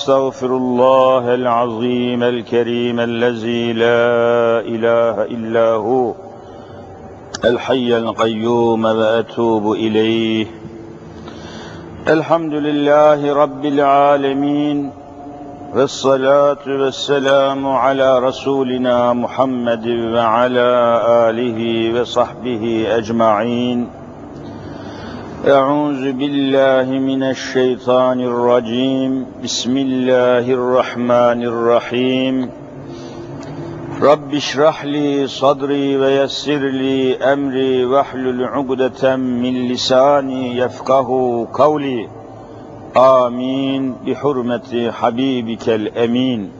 واستغفر الله العظيم الكريم الذي لا إله إلا هو الحي القيوم وأتوب إليه. الحمد لله رب العالمين والصلاة والسلام على رسولنا محمد وعلى آله وصحبه أجمعين. أعوذ بالله من الشيطان الرجيم. بسم الله الرحمن الرحيم. رب اشرح لي صدري ويسر لي أمري واحلل عقدة من لساني يفقه قولي. آمين. بحرمة حبيبك الأمين.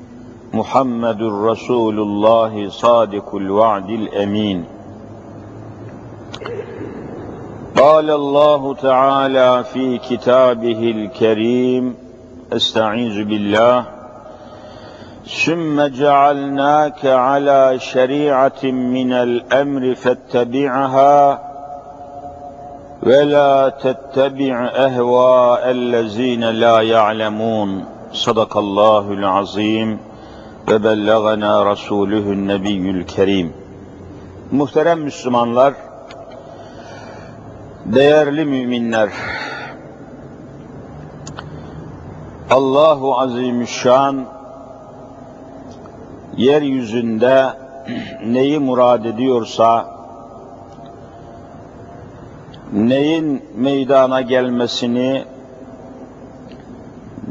محمد رسول الله صادق الوعد الأمين. قال الله تعالى في كتابه الكريم استعيذ بالله ثم جعلناك على شريعة من الأمر فاتبعها ولا تتبع أهواء الذين لا يعلمون. صدق الله العظيم. Ve bellagana rasuluhun nebiyyül kerim. Muhterem Müslümanlar, değerli müminler, Allahu Azimüşşan yeryüzünde neyi murad ediyorsa neyin meydana gelmesini,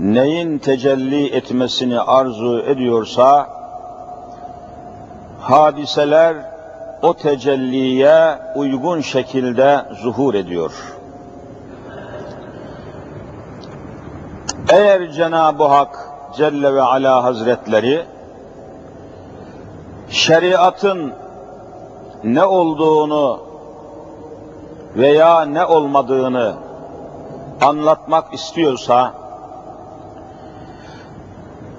neyin tecelli etmesini arzu ediyorsa, hadiseler o tecelliye uygun şekilde zuhur ediyor. Eğer Cenab-ı Hak Celle ve Ala Hazretleri şeriatın ne olduğunu veya ne olmadığını anlatmak istiyorsa,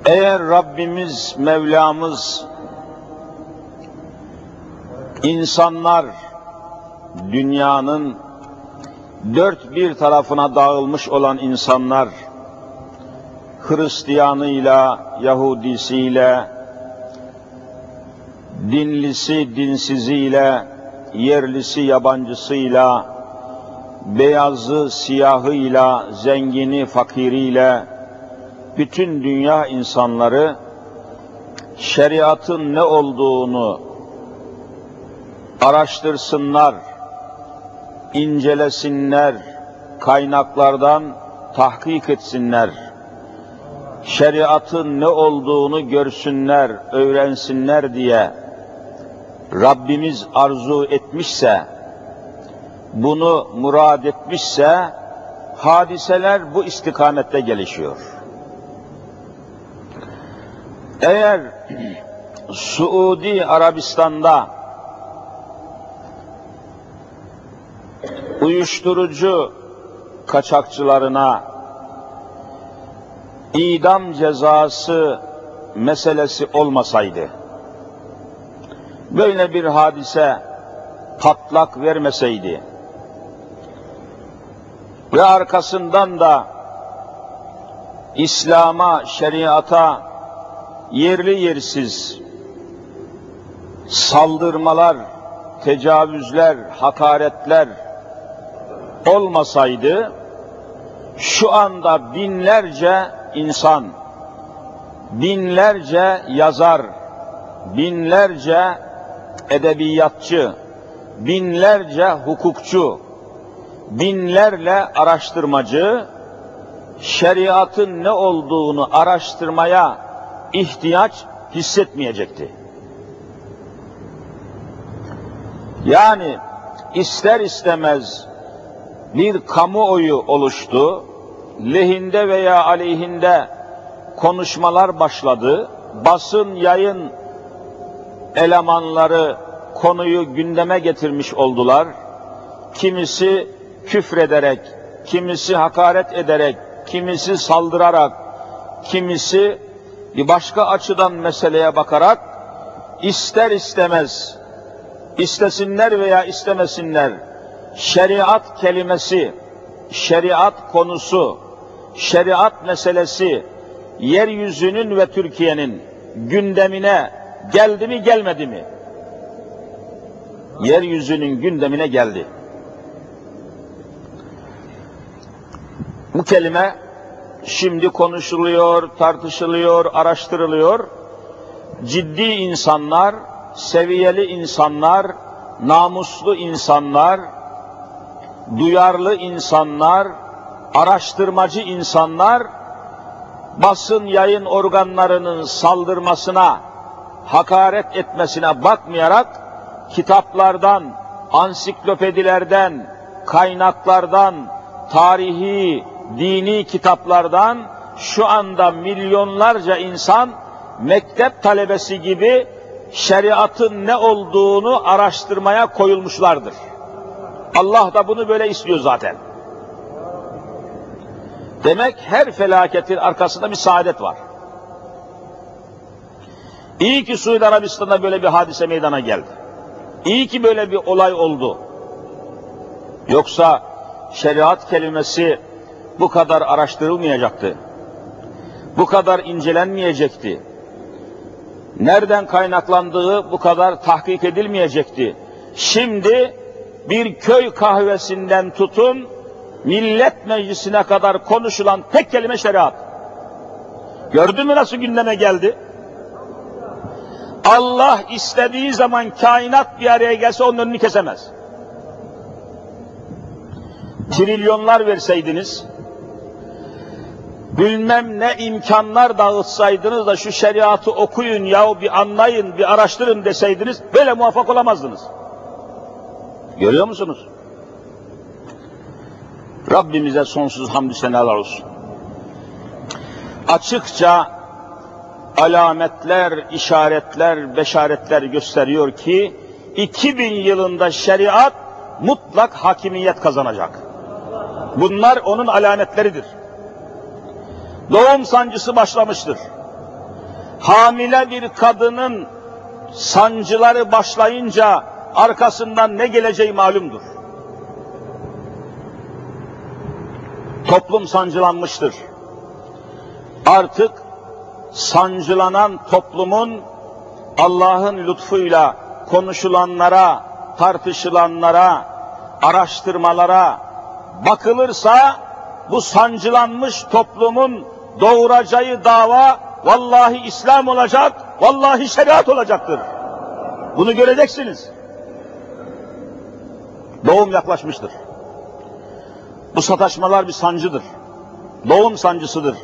eğer Rabbimiz, Mevlamız, insanlar dünyanın dört bir tarafına dağılmış olan insanlar, Hristiyanıyla, Yahudisiyle, dinlisi, dinsiziyle, yerlisi yabancısıyla, beyazı siyahıyla, zengini fakiriyle, bütün dünya insanları şeriatın ne olduğunu araştırsınlar, incelesinler, kaynaklardan tahkik etsinler. Şeriatın ne olduğunu görsünler, öğrensinler diye Rabbimiz arzu etmişse, bunu murad etmişse, hadiseler bu istikamette gelişiyor. Eğer Suudi Arabistan'da uyuşturucu kaçakçılarına idam cezası meselesi olmasaydı, böyle bir hadise patlak vermeseydi ve arkasından da İslam'a, şeriata yerli yersiz saldırmalar, tecavüzler, hakaretler olmasaydı şu anda binlerce insan, binlerce yazar, binlerce edebiyatçı, binlerce hukukçu, binlerle araştırmacı şeriatın ne olduğunu araştırmaya ihtiyaç hissetmeyecekti. Yani ister istemez bir kamuoyu oluştu, lehinde veya aleyhinde konuşmalar başladı. Basın yayın elemanları konuyu gündeme getirmiş oldular. Kimisi küfrederek, kimisi hakaret ederek, kimisi saldırarak, kimisi bir başka açıdan meseleye bakarak ister istemez, istesinler veya istemesinler, şeriat kelimesi, şeriat konusu, şeriat meselesi, yeryüzünün ve Türkiye'nin gündemine geldi mi gelmedi mi? Yeryüzünün gündemine geldi. Bu kelime şimdi konuşuluyor, tartışılıyor, araştırılıyor. Ciddi insanlar, seviyeli insanlar, namuslu insanlar, duyarlı insanlar, araştırmacı insanlar basın yayın organlarının saldırmasına, hakaret etmesine bakmayarak kitaplardan, ansiklopedilerden, kaynaklardan, tarihi, dini kitaplardan şu anda milyonlarca insan mektep talebesi gibi şeriatın ne olduğunu araştırmaya koyulmuşlardır. Allah da bunu böyle istiyor zaten. Demek her felaketin arkasında bir saadet var. İyi ki Suudi Arabistan'da böyle bir hadise meydana geldi. İyi ki böyle bir olay oldu. Yoksa şeriat kelimesi bu kadar araştırılmayacaktı. Bu kadar incelenmeyecekti. Nereden kaynaklandığı bu kadar tahkik edilmeyecekti. Şimdi bir köy kahvesinden tutun, millet meclisine kadar konuşulan tek kelime şeriat. Gördün mü nasıl gündeme geldi? Allah istediği zaman kainat bir araya gelse onun önünü kesemez. Trilyonlar verseydiniz, bilmem ne imkanlar dağıtsaydınız da şu şeriatı okuyun yahu bir anlayın, bir araştırın deseydiniz, böyle muvaffak olamazdınız. Görüyor musunuz? Rabbimize sonsuz hamdü senalar olsun. Açıkça alametler, işaretler, beşaretler gösteriyor ki 2000 yılında şeriat mutlak hakimiyet kazanacak. Bunlar onun alametleridir. Doğum sancısı başlamıştır. Hamile bir kadının sancıları başlayınca arkasından ne geleceği malumdur. Toplum sancılanmıştır. Artık sancılanan toplumun Allah'ın lütfuyla konuşulanlara, tartışılanlara, araştırmalara bakılırsa bu sancılanmış toplumun doğuracağı dava vallahi İslam olacak, vallahi şeriat olacaktır. Bunu göreceksiniz. Doğum yaklaşmıştır. Bu sataşmalar bir sancıdır. Doğum sancısıdır.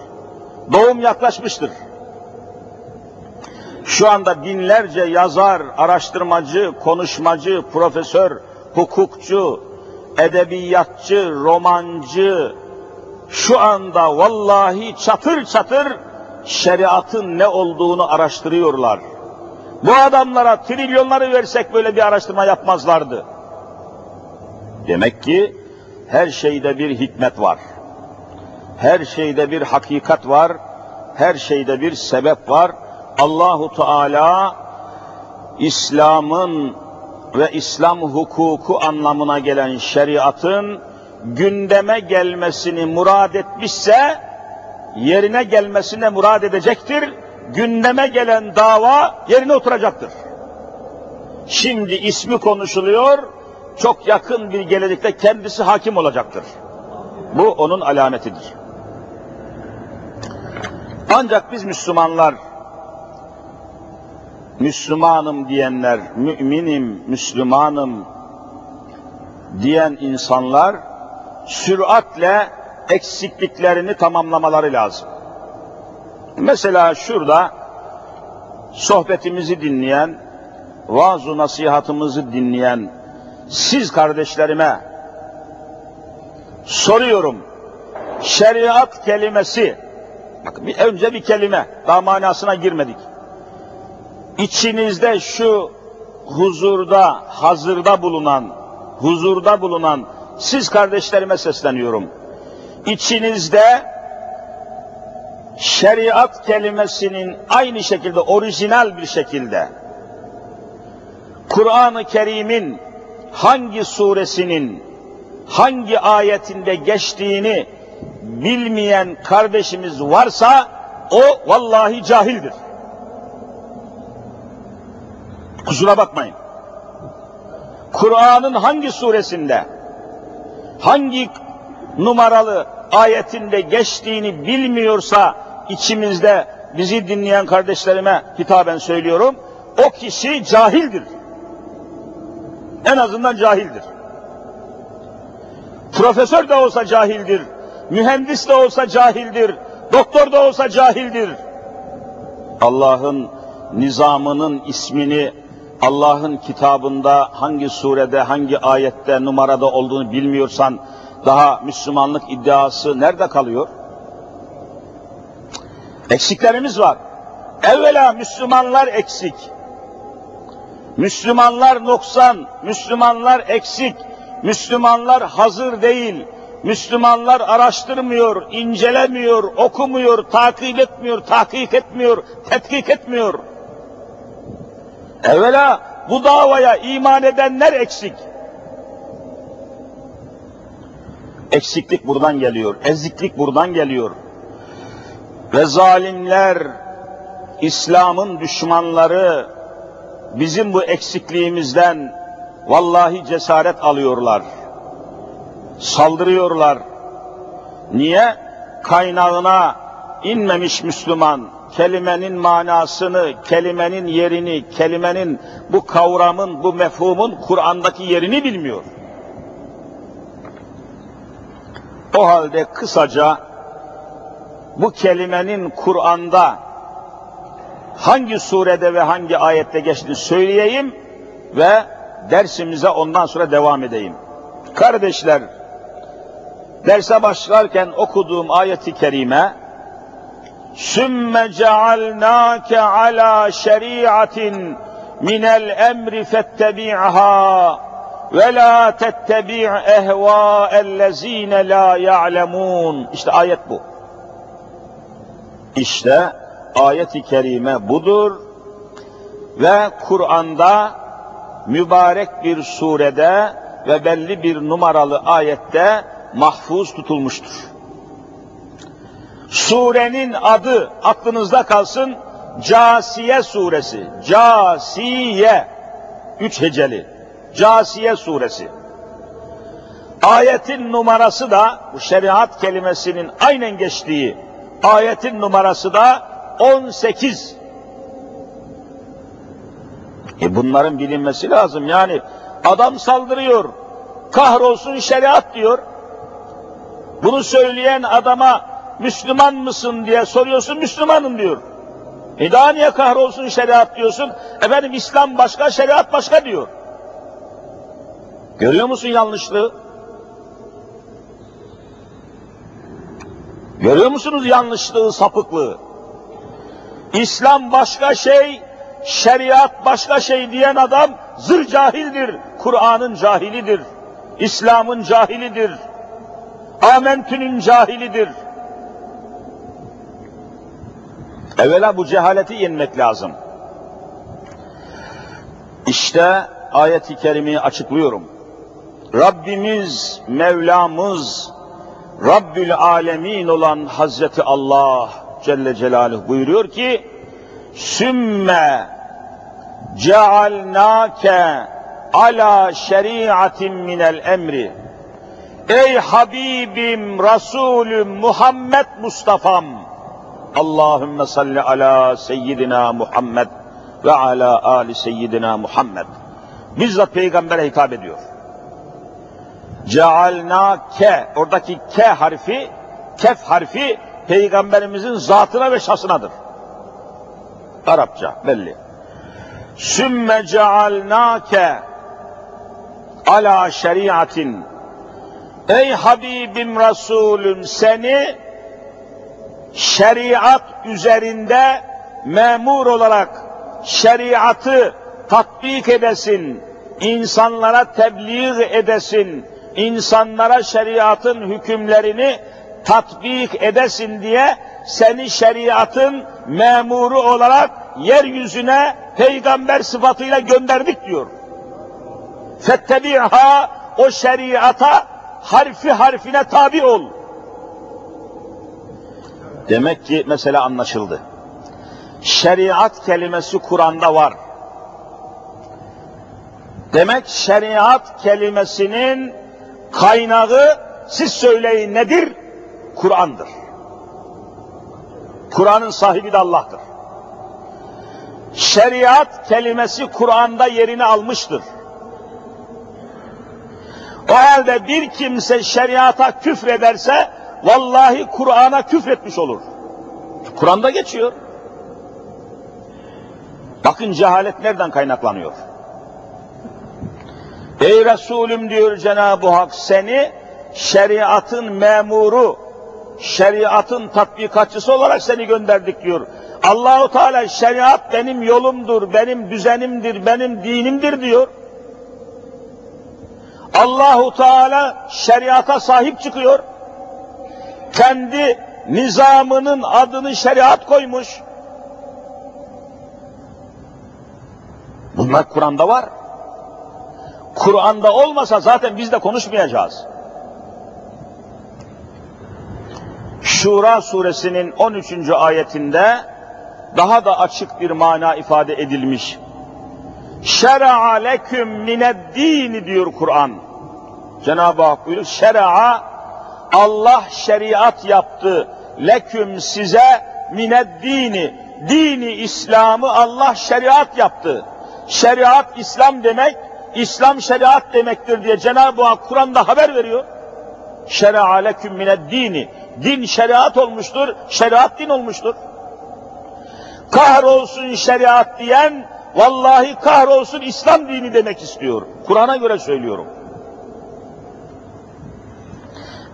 Doğum yaklaşmıştır. Şu anda binlerce yazar, araştırmacı, konuşmacı, profesör, hukukçu, edebiyatçı, romancı şu anda vallahi çatır çatır şeriatın ne olduğunu araştırıyorlar. Bu adamlara trilyonları versek böyle bir araştırma yapmazlardı. Demek ki her şeyde bir hikmet var. Her şeyde bir hakikat var. Her şeyde bir sebep var. Allahu Teala İslam'ın ve İslam hukuku anlamına gelen şeriatın gündeme gelmesini murad etmişse yerine gelmesine murad edecektir. Gündeme gelen dava yerine oturacaktır. Şimdi ismi konuşuluyor, çok yakın bir gelecekte kendisi hakim olacaktır. Bu onun alametidir. Ancak biz Müslümanlar, Müslümanım diyenler, müminim, Müslümanım diyen insanlar süratle eksikliklerini tamamlamaları lazım. Mesela şurada sohbetimizi dinleyen, vaaz nasihatımızı dinleyen siz kardeşlerime soruyorum. Şeriat kelimesi, bakın bir, önce bir kelime, daha manasına girmedik. İçinizde şu huzurda, hazırda bulunan, huzurda bulunan siz kardeşlerime sesleniyorum. İçinizde şeriat kelimesinin aynı şekilde, orijinal bir şekilde Kur'an-ı Kerim'in hangi suresinin hangi ayetinde geçtiğini bilmeyen kardeşimiz varsa o vallahi cahildir. Kusura bakmayın. Kur'an'ın hangi suresinde hangi numaralı ayetinde geçtiğini bilmiyorsa içimizde bizi dinleyen kardeşlerime hitaben söylüyorum. O kişi cahildir. En azından cahildir. Profesör de olsa cahildir. Mühendis de olsa cahildir. Doktor da olsa cahildir. Allah'ın nizamının ismini Allah'ın kitabında hangi surede, hangi ayette, numarada olduğunu bilmiyorsan daha Müslümanlık iddiası nerede kalıyor? Eksiklerimiz var. Evvela Müslümanlar eksik. Müslümanlar noksan, Müslümanlar eksik, Müslümanlar hazır değil, Müslümanlar araştırmıyor, incelemiyor, okumuyor, takip etmiyor, tahkik etmiyor, tetkik etmiyor. Evvela bu davaya iman edenler eksik. Eksiklik buradan geliyor, eziklik buradan geliyor. Ve zalimler, İslam'ın düşmanları bizim bu eksikliğimizden vallahi cesaret alıyorlar. Saldırıyorlar. Niye? Kaynağına inmemiş Müslüman, kelimenin manasını, kelimenin yerini, kelimenin bu kavramın, bu mefhumun Kur'an'daki yerini bilmiyor. O halde kısaca bu kelimenin Kur'an'da hangi surede ve hangi ayette geçtiğini söyleyeyim ve dersimize ondan sonra devam edeyim. Kardeşler, derse başlarken okuduğum ayeti kerime sümme cealnâke alâ şeriatin minel emri fettebi'ha ve la tettebi' ehvâ'ellezîne la ya'lemûn. İşte ayet bu. İşte ayet-i kerime budur ve Kur'an'da mübarek bir surede ve belli bir numaralı ayette mahfuz tutulmuştur. Surenin adı aklınızda kalsın Casiye suresi. Casiye. Üç heceli. Casiye suresi. Ayetin numarası da bu şeriat kelimesinin aynen geçtiği ayetin numarası da 18. E bunların bilinmesi lazım. Yani adam saldırıyor. Kahrolsun şeriat diyor. Bunu söyleyen adama Müslüman mısın diye soruyorsun, Müslümanım diyor. E daha niye kahrolsun şeriat diyorsun? Efendim İslam başka, şeriat başka diyor. Görüyor musun yanlışlığı? Görüyor musunuz yanlışlığı, sapıklığı? İslam başka şey, şeriat başka şey diyen adam zır cahildir. Kur'an'ın cahilidir. İslam'ın cahilidir. Amentü'nün cahilidir. Evvela bu cehaleti yenmek lazım. İşte ayet-i kerimeyi açıklıyorum. Rabbimiz, Mevlamız, Rabbül Alemin olan Hazreti Allah Celle Celaluhu buyuruyor ki sümme cealnake ala şeriatin minel emri Ey Habibim, Resulüm, Muhammed Mustafa'm Allahümme salli ala seyyidina Muhammed ve ala ali seyyidina Muhammed bizzat peygambere hitap ediyor cealnake oradaki ke harfi kef harfi peygamberimizin zatına ve şasınadır. Arapça belli. Sümme cealnake ala şeriatin Ey Habibim Resulüm seni şeriat üzerinde memur olarak şeriatı tatbik edesin, insanlara tebliğ edesin, insanlara şeriatın hükümlerini tatbik edesin diye seni şeriatın memuru olarak yeryüzüne peygamber sıfatıyla gönderdik diyor. Fettebi'ha o şeriata harfi harfine tabi ol. Demek ki mesele anlaşıldı. Şeriat kelimesi Kur'an'da var. Demek şeriat kelimesinin kaynağı siz söyleyin nedir? Kur'an'dır. Kur'an'ın sahibi de Allah'tır. Şeriat kelimesi Kur'an'da yerini almıştır. O halde bir kimse şeriata küfrederse vallahi Kur'an'a küfretmiş olur. Kur'an'da geçiyor. Bakın cehalet nereden kaynaklanıyor? Ey Resulüm diyor Cenab-ı Hak seni şeriatın memuru, şeriatın tatbikatçısı olarak seni gönderdik diyor. Allahu Teala şeriat benim yolumdur, benim düzenimdir, benim dinimdir diyor. Allahu Teala şeriata sahip çıkıyor. Kendi nizamının adını şeriat koymuş. Bunlar Kur'an'da var. Kur'an'da olmasa zaten biz de konuşmayacağız. Şura suresinin 13. ayetinde daha da açık bir mana ifade edilmiş. Şer'a leküm mined-dini diyor Kur'an. Cenab-ı Hak buyuruyor. Şer'a Allah şeriat yaptı. Leküm size mined-dini. Dini İslam'ı Allah şeriat yaptı. Şeriat İslam demek, İslam şeriat demektir diye Cenab-ı Hak Kur'an'da haber veriyor. Şer'a leküm mined-dini. Din şeriat olmuştur, şeriat din olmuştur. Kahrolsun şeriat diyen, vallahi kahrolsun İslam dini demek istiyor. Kur'an'a göre söylüyorum.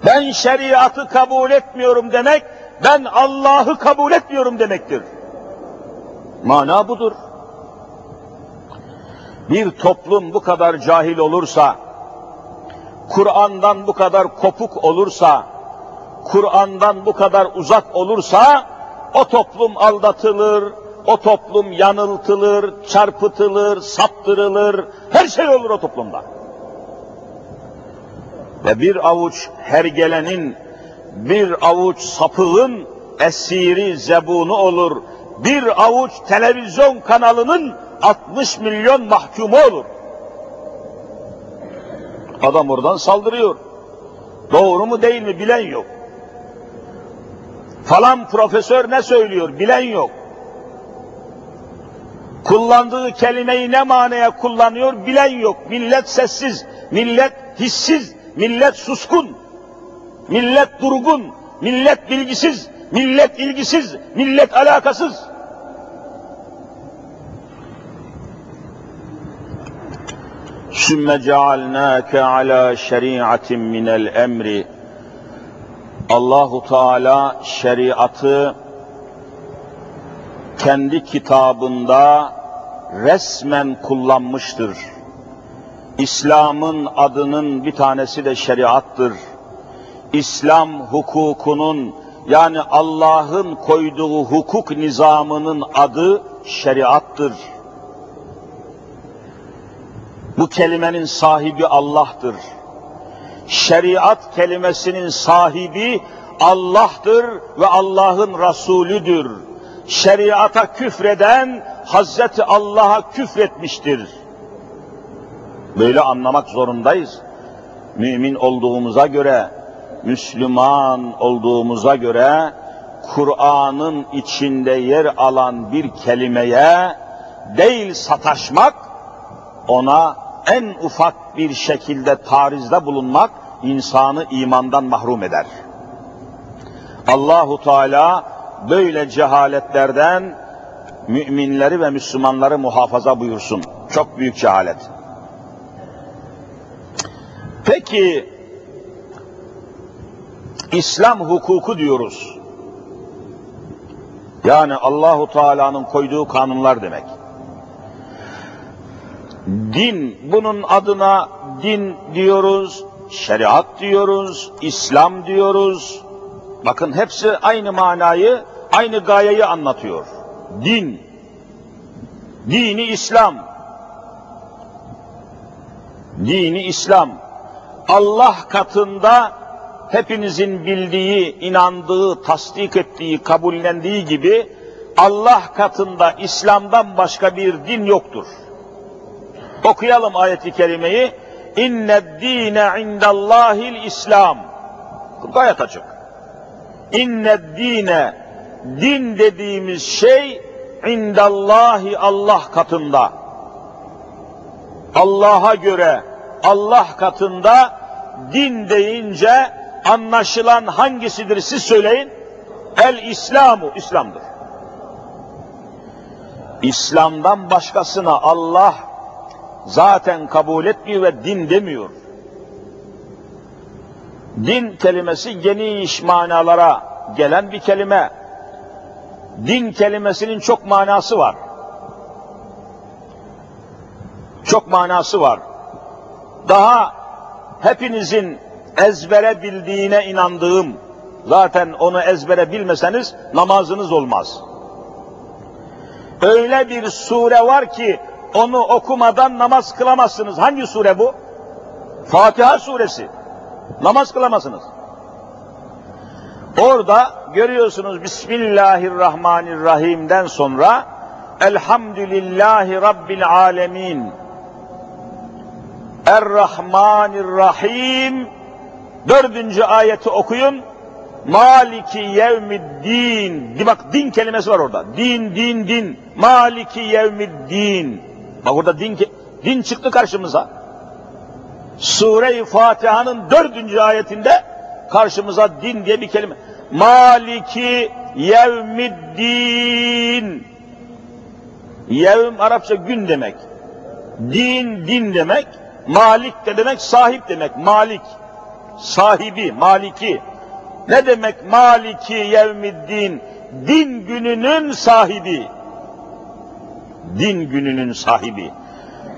Ben şeriatı kabul etmiyorum demek, ben Allah'ı kabul etmiyorum demektir. Mana budur. Bir toplum bu kadar cahil olursa, Kur'an'dan bu kadar kopuk olursa, Kur'an'dan bu kadar uzak olursa, o toplum aldatılır, o toplum yanıltılır, çarpıtılır, saptırılır, her şey olur o toplumda. Ve bir avuç hergelenin, bir avuç sapığın esiri, zebunu olur. Bir avuç televizyon kanalının 60 milyon mahkumu olur. Adam oradan saldırıyor. Doğru mu değil mi bilen yok. Falan profesör ne söylüyor bilen yok. Kullandığı kelimeyi ne manaya kullanıyor bilen yok. Millet sessiz, millet hissiz, millet suskun, millet durgun, millet bilgisiz, millet ilgisiz, millet alakasız. Sümme cealnâke alâ şeriatin minel emri. Allahu Teala şeriatı kendi kitabında resmen kullanmıştır. İslam'ın adının bir tanesi de şeriattır. İslam hukukunun yani Allah'ın koyduğu hukuk nizamının adı şeriattır. Bu kelimenin sahibi Allah'tır. Şeriat kelimesinin sahibi Allah'tır ve Allah'ın Resulüdür. Şeriata küfreden Hazreti Allah'a küfretmiştir. Böyle anlamak zorundayız. Mümin olduğumuza göre, Müslüman olduğumuza göre Kur'an'ın içinde yer alan bir kelimeye değil sataşmak, ona en ufak bir şekilde tarizde bulunmak insanı imandan mahrum eder. Allahu Teala böyle cehaletlerden müminleri ve Müslümanları muhafaza buyursun. Çok büyük cehalet. Peki İslam hukuku diyoruz. Yani Allahu Teala'nın koyduğu kanunlar demek. Din bunun adına din diyoruz, şeriat diyoruz, İslam diyoruz. Bakın hepsi aynı manayı, aynı gayeyi anlatıyor. Din, dini İslam, dini İslam, Allah katında hepinizin bildiği, inandığı, tasdik ettiği, kabullendiği gibi Allah katında İslam'dan başka bir din yoktur. Okuyalım ayeti kerimeyi. İnne dine indallahil İslam. Gayet açık. İnne dine din dediğimiz şey indallahi Allah katında. Allah'a göre Allah katında din deyince anlaşılan hangisidir siz söyleyin? El İslamu, İslam'dır. İslam'dan başkasına Allah zaten kabul etmiyor ve din demiyor. Din kelimesi geniş manalara gelen bir kelime. Din kelimesinin çok manası var. Çok manası var. Daha hepinizin ezbere bildiğine inandığım, zaten onu ezbere bilmeseniz namazınız olmaz. Öyle bir sure var ki onu okumadan namaz kılamazsınız. Hangi sure bu? Fatiha suresi. Namaz kılamazsınız. Orada görüyorsunuz Bismillahirrahmanirrahim'den sonra Elhamdülillahi Rabbil Alemin Errahmanirrahim dördüncü ayeti okuyun. Maliki yevmiddin. Bak din kelimesi var orada. Din, din, din. Maliki yevmiddin. Bak orada din, din çıktı karşımıza. Sure-i Fatiha'nın dördüncü ayetinde karşımıza din diye bir kelime. Maliki yevmiddin. Yevm Arapça gün demek. Din, din demek. Malik de demek sahip demek. Malik. Sahibi, maliki. Ne demek maliki yevmiddin? Din gününün sahibi. Din gününün sahibi.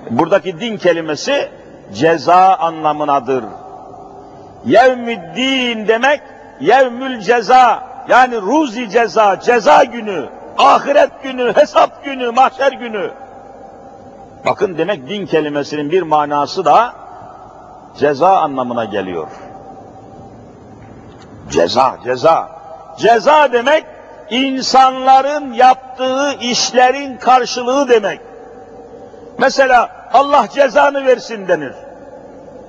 Buradaki din kelimesi ceza anlamınadır. Yevmiddin demek yevmül ceza yani ruzi ceza, ceza günü, ahiret günü, hesap günü, mahşer günü. Bakın demek din kelimesinin bir manası da ceza anlamına geliyor. Ceza, ceza. Ceza demek insanların yaptığı işlerin karşılığı demek. Mesela Allah cezanı versin denir.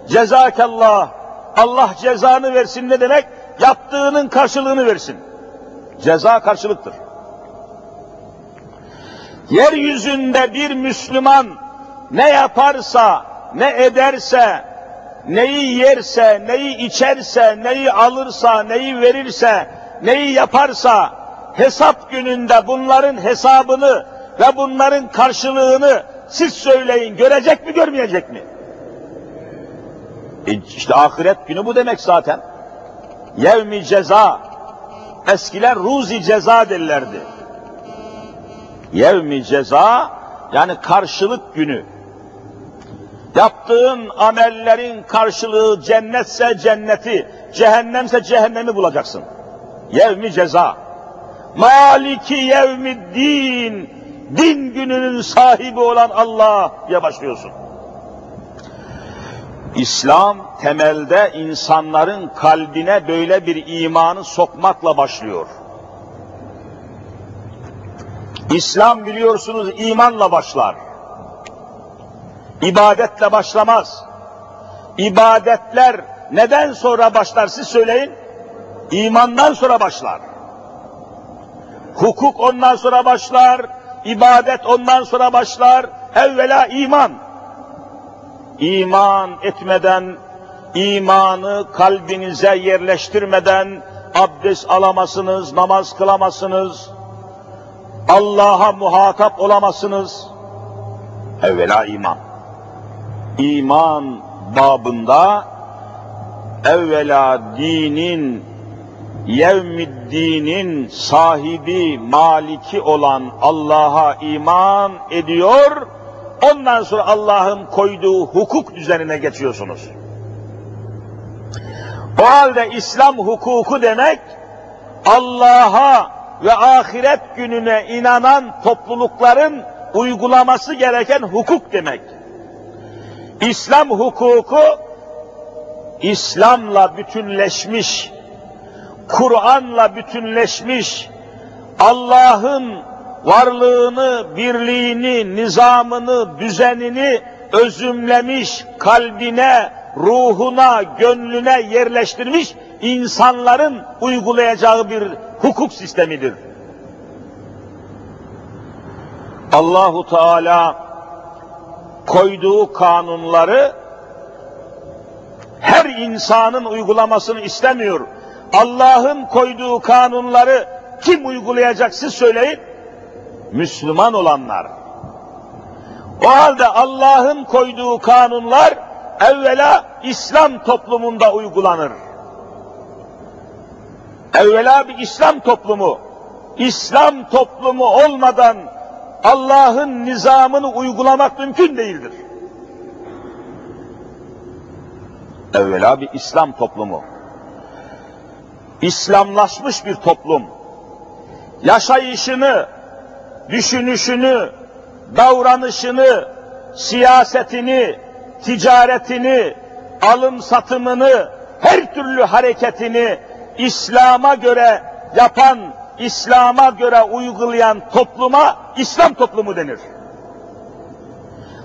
Cezakallah. Allah cezanı versin ne demek? Yaptığının karşılığını versin. Ceza karşılıktır. Yeryüzünde bir Müslüman ne yaparsa, ne ederse, neyi yerse, neyi içerse, neyi alırsa, neyi verirse, neyi yaparsa, hesap gününde bunların hesabını ve bunların karşılığını siz söyleyin, görecek mi, görmeyecek mi? E işte ahiret günü bu demek zaten. Yevmi ceza. Eskiler ruzi ceza derlerdi. Yevmi ceza yani karşılık günü. Yaptığın amellerin karşılığı cennetse cenneti, cehennemse cehennemi bulacaksın. Yevmi ceza. Maliki yevmi din. Din gününün sahibi olan Allah diye başlıyorsun. İslam temelde insanların kalbine böyle bir imanı sokmakla başlıyor. İslam biliyorsunuz imanla başlar. İbadetle başlamaz. İbadetler neden sonra başlar siz söyleyin? İmandan sonra başlar. Hukuk ondan sonra başlar, ibadet ondan sonra başlar, evvela iman. İman etmeden, imanı kalbinize yerleştirmeden abdest alamazsınız, namaz kılamazsınız, Allah'a muhatap olamazsınız. Evvela iman iman babında evvela dinin yevmiddinin sahibi, maliki olan Allah'a iman ediyor, ondan sonra Allah'ın koyduğu hukuk düzenine geçiyorsunuz. O halde İslam hukuku demek, Allah'a ve ahiret gününe inanan toplulukların uygulaması gereken hukuk demek. İslam hukuku, İslam'la bütünleşmiş, Kur'an'la bütünleşmiş, Allah'ın varlığını, birliğini, nizamını, düzenini özümlemiş, kalbine, ruhuna, gönlüne yerleştirmiş insanların uygulayacağı bir hukuk sistemidir. Allahu Teala koyduğu kanunları her insanın uygulamasını istemiyor. Allah'ın koyduğu kanunları kim uygulayacak siz söyleyin? Müslüman olanlar. O halde Allah'ın koyduğu kanunlar evvela İslam toplumunda uygulanır. Evvela bir İslam toplumu, İslam toplumu olmadan Allah'ın nizamını uygulamak mümkün değildir. Evvela bir İslam toplumu. İslamlaşmış bir toplum. Yaşayışını, düşünüşünü, davranışını, siyasetini, ticaretini, alım satımını, her türlü hareketini İslam'a göre yapan, İslam'a göre uygulayan topluma İslam toplumu denir.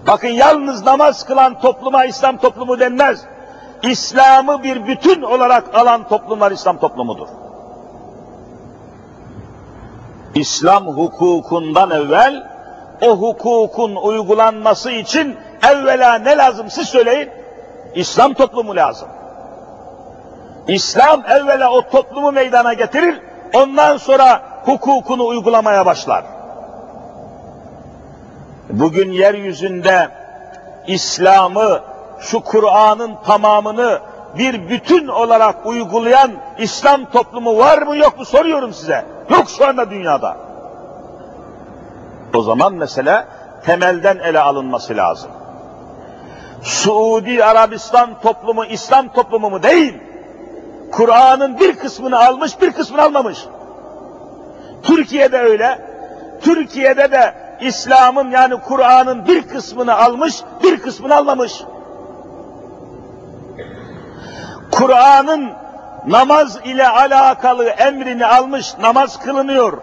Bakın yalnız namaz kılan topluma İslam toplumu denmez. İslam'ı bir bütün olarak alan toplumlar İslam toplumudur. İslam hukukundan evvel o hukukun uygulanması için evvela ne lazım siz söyleyin? İslam toplumu lazım. İslam evvela o toplumu meydana getirir, ondan sonra hukukunu uygulamaya başlar. Bugün yeryüzünde İslam'ı, şu Kur'an'ın tamamını bir bütün olarak uygulayan İslam toplumu var mı yok mu soruyorum size. Yok şu anda dünyada. O zaman mesele temelden ele alınması lazım. Suudi Arabistan toplumu İslam toplumu mu değil. Kur'an'ın bir kısmını almış, bir kısmını almamış. Türkiye'de öyle. Türkiye'de de İslam'ın yani Kur'an'ın bir kısmını almış, bir kısmını almamış. Kur'an'ın namaz ile alakalı emrini almış, namaz kılınıyor.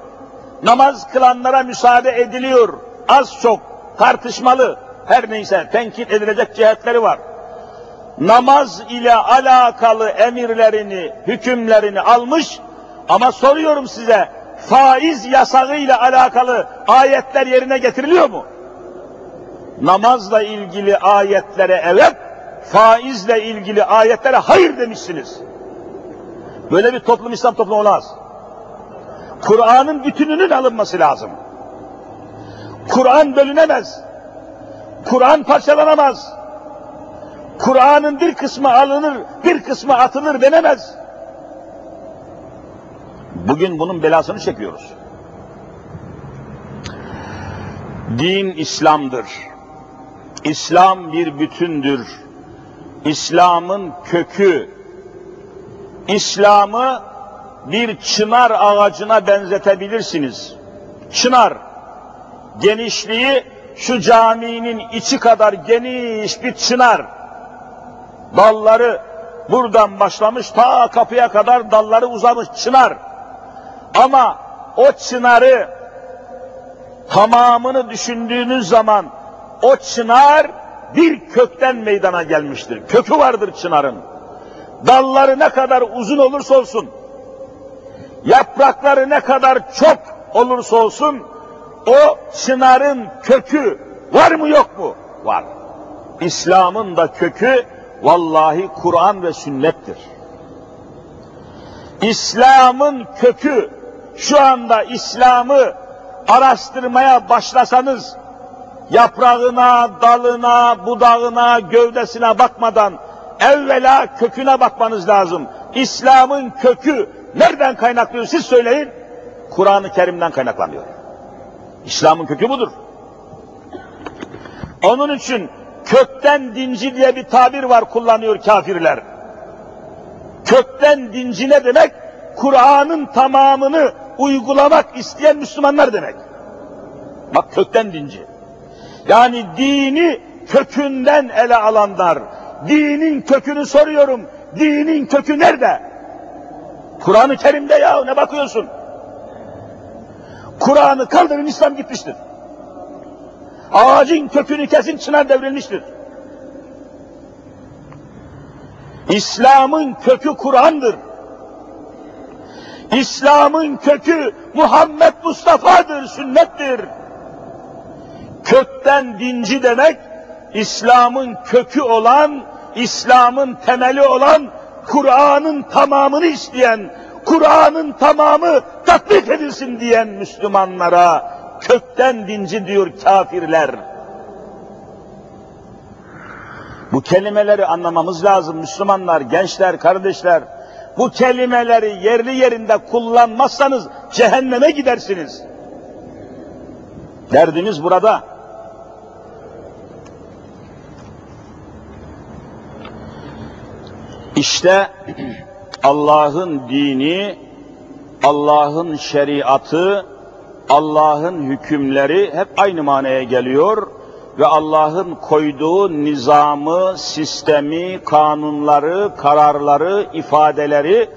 Namaz kılanlara müsaade ediliyor. Az çok tartışmalı, her neyse tenkit edilecek cihetleri var. Namaz ile alakalı emirlerini, hükümlerini almış ama soruyorum size, faiz yasağı ile alakalı ayetler yerine getiriliyor mu? Namazla ilgili ayetlere evet, faizle ilgili ayetlere hayır demişsiniz. Böyle bir toplum İslam toplumu olmaz. Kur'an'ın bütününün alınması lazım. Kur'an bölünemez. Kur'an parçalanamaz. Kur'an'ın bir kısmı alınır, bir kısmı atılır denemez. Bugün bunun belasını çekiyoruz. Din İslam'dır. İslam bir bütündür. İslam'ın kökü, İslam'ı bir çınar ağacına benzetebilirsiniz. Çınar, genişliği şu caminin içi kadar geniş bir çınar. Dalları buradan başlamış ta kapıya kadar dalları uzamış çınar. Ama o çınarı tamamını düşündüğünüz zaman o çınar bir kökten meydana gelmiştir. Kökü vardır çınarın. Dalları ne kadar uzun olursa olsun, yaprakları ne kadar çok olursa olsun, o çınarın kökü var mı yok mu? Var. İslam'ın da kökü vallahi Kur'an ve sünnettir. İslam'ın kökü şu anda İslam'ı araştırmaya başlasanız yaprağına, dalına, budağına, gövdesine bakmadan evvela köküne bakmanız lazım. İslam'ın kökü Nereden kaynaklıyor siz söyleyin. Kur'an-ı Kerim'den kaynaklanıyor. İslam'ın kökü budur. Onun için kökten dinci diye bir tabir var kullanıyor kafirler. Kökten dinci ne demek? Kur'an'ın tamamını uygulamak isteyen Müslümanlar demek. Bak kökten dinci. Yani dini kökünden ele alanlar. Dinin kökünü soruyorum. Dinin kökü nerede? Kur'an-ı Kerim'de ya ne bakıyorsun? Kur'an'ı kaldırın İslam gitmiştir. Ağacın kökünü kesin çınar devrilmiştir. İslam'ın kökü Kur'an'dır. İslam'ın kökü Muhammed Mustafa'dır, sünnettir. Kökten dinci demek, İslam'ın kökü olan, İslam'ın temeli olan, Kur'an'ın tamamını isteyen, Kur'an'ın tamamı tatbik edilsin diyen Müslümanlara kökten dinci diyor kafirler. Bu kelimeleri anlamamız lazım Müslümanlar, gençler, kardeşler. Bu kelimeleri yerli yerinde kullanmazsanız cehenneme gidersiniz. Derdimiz burada. İşte Allah'ın dini, Allah'ın şeriatı, Allah'ın hükümleri hep aynı manaya geliyor ve Allah'ın koyduğu nizamı, sistemi, kanunları, kararları, ifadeleri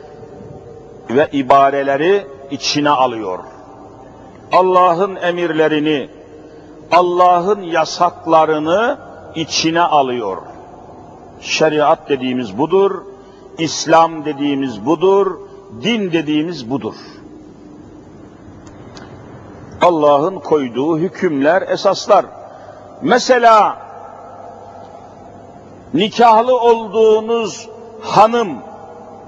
ve ibareleri içine alıyor. Allah'ın emirlerini, Allah'ın yasaklarını içine alıyor. Şeriat dediğimiz budur, İslam dediğimiz budur, din dediğimiz budur. Allah'ın koyduğu hükümler, esaslar. Mesela nikahlı olduğunuz hanım,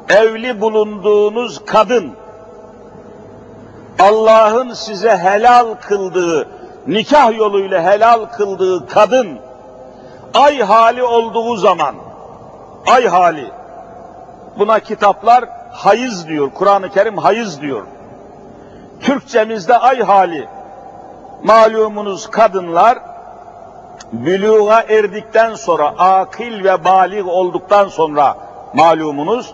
evli bulunduğunuz kadın, Allah'ın size helal kıldığı, nikah yoluyla helal kıldığı kadın, ay hali olduğu zaman, ay hali, buna kitaplar hayız diyor, Kur'an-ı Kerim hayız diyor. Türkçemizde ay hali, malumunuz kadınlar, büluğa erdikten sonra, akil ve balik olduktan sonra malumunuz,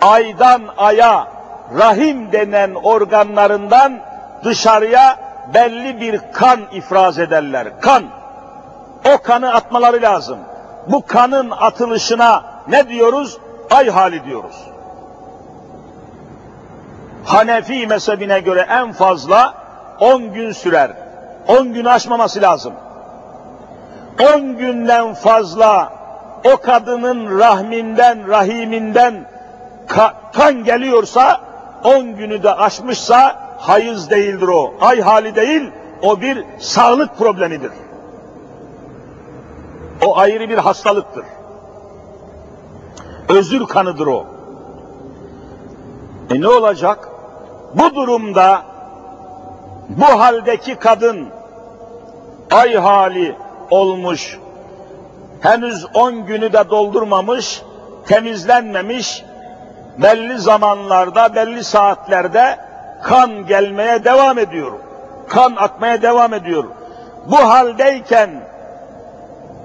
aydan aya rahim denen organlarından dışarıya belli bir kan ifraz ederler. Kan. O kanı atmaları lazım. Bu kanın atılışına ne diyoruz? Ay hali diyoruz. Hanefi mezhebine göre en fazla 10 gün sürer. 10 gün aşmaması lazım. 10 günden fazla o kadının rahminden, rahiminden ka kan geliyorsa 10 günü de aşmışsa hayız değildir o. Ay hali değil, o bir sağlık problemidir. O ayrı bir hastalıktır. Özür kanıdır o. E ne olacak? Bu durumda bu haldeki kadın ay hali olmuş, henüz on günü de doldurmamış, temizlenmemiş, belli zamanlarda, belli saatlerde kan gelmeye devam ediyor. Kan akmaya devam ediyor. Bu haldeyken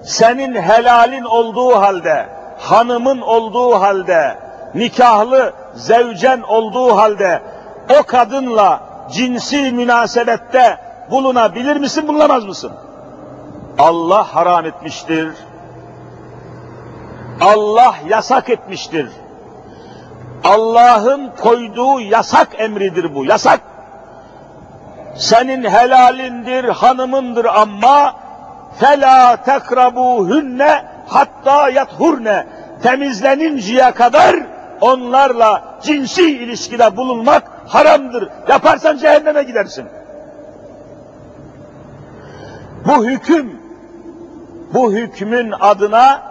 senin helalin olduğu halde, hanımın olduğu halde, nikahlı zevcen olduğu halde o kadınla cinsi münasebette bulunabilir misin, bulunamaz mısın? Allah haram etmiştir. Allah yasak etmiştir. Allah'ın koyduğu yasak emridir bu, yasak. Senin helalindir, hanımındır ama fela tekrabuhunne hatta yathurne temizleninceye kadar onlarla cinsi ilişkide bulunmak haramdır. Yaparsan cehenneme gidersin. Bu hüküm, bu hükmün adına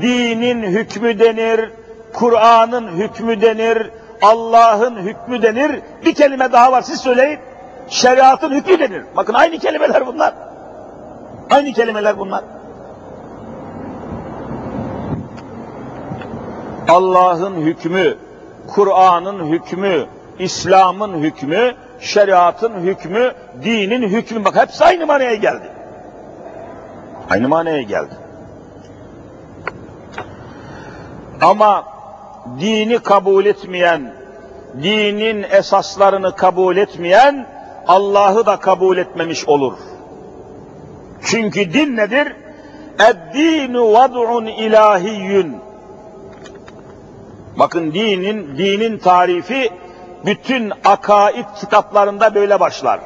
dinin hükmü denir, Kur'an'ın hükmü denir, Allah'ın hükmü denir. Bir kelime daha var siz söyleyin. Şeriatın hükmü denir. Bakın aynı kelimeler bunlar. Aynı kelimeler bunlar. Allah'ın hükmü, Kur'an'ın hükmü, İslam'ın hükmü, şeriatın hükmü, dinin hükmü. Bak hepsi aynı manaya geldi. Aynı manaya geldi. Ama dini kabul etmeyen, dinin esaslarını kabul etmeyen, Allah'ı da kabul etmemiş olur. Çünkü din nedir? Eddinu vad'un ilahiyyün. Bakın dinin, dinin tarifi bütün akaid kitaplarında böyle başlar.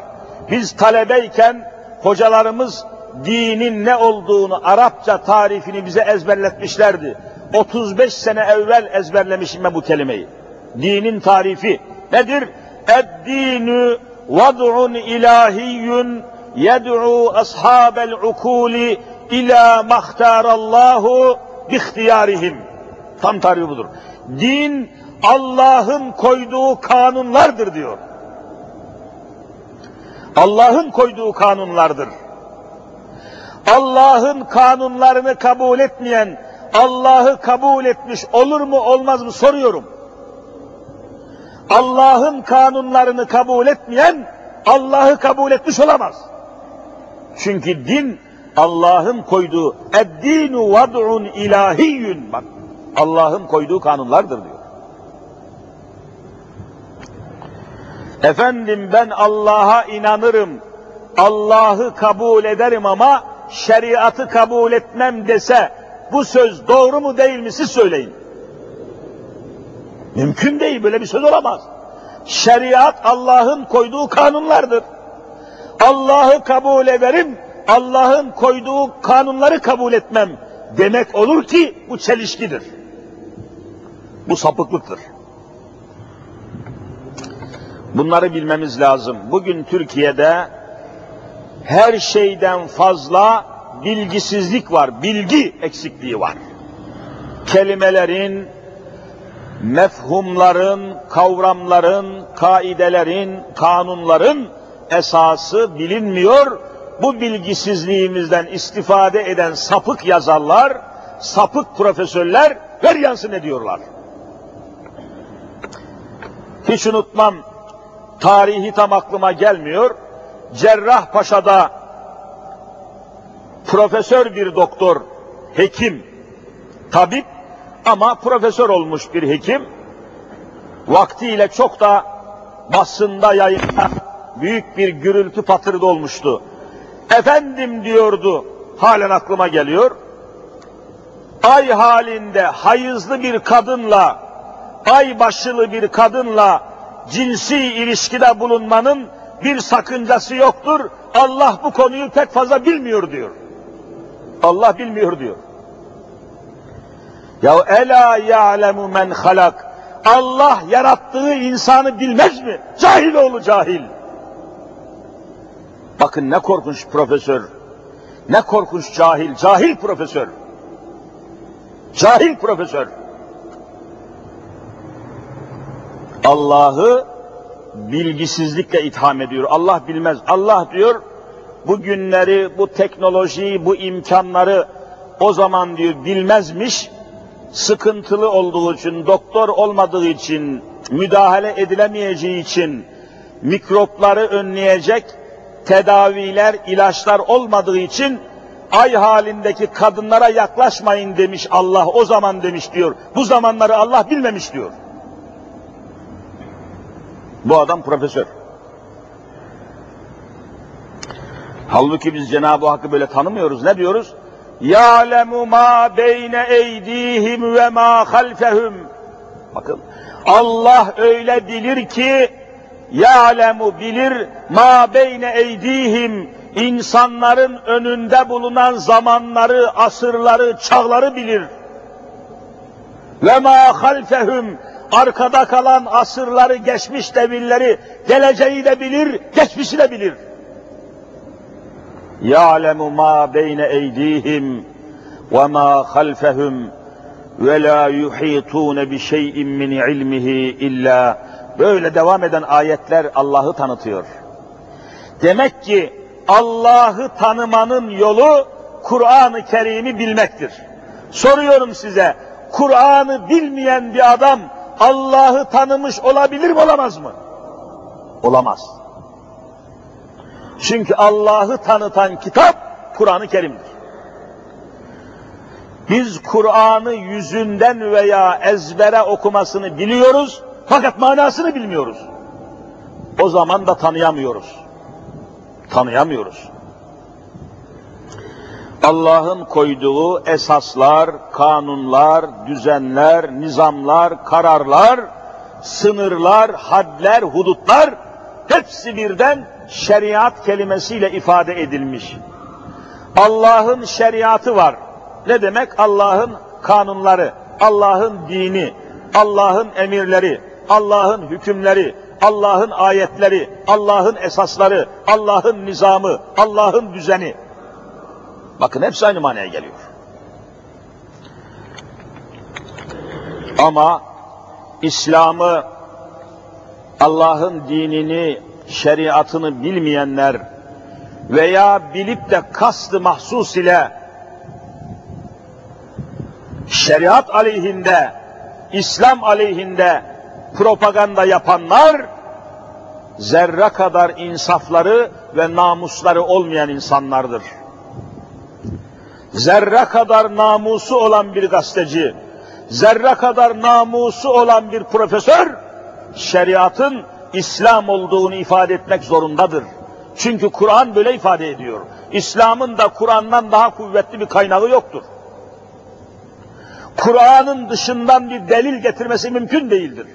Biz talebeyken hocalarımız dinin ne olduğunu Arapça tarifini bize ezberletmişlerdi. 35 sene evvel ezberlemişim ben bu kelimeyi. Dinin tarifi nedir? Eddinu vad'un ilahiyyun yed'u ashabel ukuli ila mahtarallahu bihtiyarihim. Tam tarifi budur. Din Allah'ın koyduğu kanunlardır diyor. Allah'ın koyduğu kanunlardır. Allah'ın kanunlarını kabul etmeyen, Allah'ı kabul etmiş olur mu olmaz mı soruyorum. Allah'ın kanunlarını kabul etmeyen, Allah'ı kabul etmiş olamaz. Çünkü din Allah'ın koyduğu eddinu vad'un ilahiyyün bak Allah'ın koyduğu kanunlardır diyor. Efendim ben Allah'a inanırım, Allah'ı kabul ederim ama şeriatı kabul etmem dese bu söz doğru mu değil mi siz söyleyin. Mümkün değil böyle bir söz olamaz. Şeriat Allah'ın koyduğu kanunlardır. Allah'ı kabul ederim, Allah'ın koyduğu kanunları kabul etmem demek olur ki bu çelişkidir. Bu sapıklıktır. Bunları bilmemiz lazım. Bugün Türkiye'de her şeyden fazla bilgisizlik var, bilgi eksikliği var. Kelimelerin, mefhumların, kavramların, kaidelerin, kanunların esası bilinmiyor. Bu bilgisizliğimizden istifade eden sapık yazarlar, sapık profesörler ver yansın ediyorlar. Hiç unutmam, tarihi tam aklıma gelmiyor. Cerrahpaşa'da profesör bir doktor, hekim, tabip ama profesör olmuş bir hekim. Vaktiyle çok da basında yayında büyük bir gürültü patırdı olmuştu. Efendim diyordu, halen aklıma geliyor. Ay halinde hayızlı bir kadınla, ay başılı bir kadınla cinsi ilişkide bulunmanın bir sakıncası yoktur. Allah bu konuyu pek fazla bilmiyor diyor. Allah bilmiyor diyor. Ya ela ya'lemu men halak. Allah yarattığı insanı bilmez mi? Cahil oğlu cahil. Bakın ne korkunç profesör. Ne korkunç cahil, cahil profesör. Cahil profesör. Allah'ı bilgisizlikle itham ediyor. Allah bilmez. Allah diyor bu günleri, bu teknolojiyi, bu imkanları o zaman diyor bilmezmiş. Sıkıntılı olduğu için, doktor olmadığı için, müdahale edilemeyeceği için, mikropları önleyecek tedaviler, ilaçlar olmadığı için ay halindeki kadınlara yaklaşmayın demiş Allah o zaman demiş diyor. Bu zamanları Allah bilmemiş diyor. Bu adam profesör. Halbuki biz Cenab-ı Hakk'ı böyle tanımıyoruz. Ne diyoruz? Ya'lemu ma beyne eydihim ve ma halfehum. Bakın Allah öyle bilir ki ya'lemu bilir ma beyne eydihim insanların önünde bulunan zamanları, asırları, çağları bilir. Ve ma halfehum arkada kalan asırları, geçmiş devirleri, geleceği de bilir, geçmişi de bilir. Eydihim ve ma halfehum ve la yuhitun bi şey'in min ilmihi illa böyle devam eden ayetler Allah'ı tanıtıyor. Demek ki Allah'ı tanımanın yolu Kur'an-ı Kerim'i bilmektir. Soruyorum size, Kur'an'ı bilmeyen bir adam Allah'ı tanımış olabilir mi olamaz mı? Olamaz. Çünkü Allah'ı tanıtan kitap Kur'an-ı Kerim'dir. Biz Kur'an'ı yüzünden veya ezbere okumasını biliyoruz fakat manasını bilmiyoruz. O zaman da tanıyamıyoruz. Tanıyamıyoruz. Allah'ın koyduğu esaslar, kanunlar, düzenler, nizamlar, kararlar, sınırlar, hadler, hudutlar hepsi birden şeriat kelimesiyle ifade edilmiş. Allah'ın şeriatı var. Ne demek? Allah'ın kanunları, Allah'ın dini, Allah'ın emirleri, Allah'ın hükümleri, Allah'ın ayetleri, Allah'ın esasları, Allah'ın nizamı, Allah'ın düzeni. Bakın hepsi aynı manaya geliyor. Ama İslam'ı, Allah'ın dinini, şeriatını bilmeyenler veya bilip de kastı mahsus ile şeriat aleyhinde, İslam aleyhinde propaganda yapanlar zerre kadar insafları ve namusları olmayan insanlardır. Zerre kadar namusu olan bir gazeteci, zerre kadar namusu olan bir profesör, şeriatın İslam olduğunu ifade etmek zorundadır. Çünkü Kur'an böyle ifade ediyor. İslam'ın da Kur'an'dan daha kuvvetli bir kaynağı yoktur. Kur'an'ın dışından bir delil getirmesi mümkün değildir.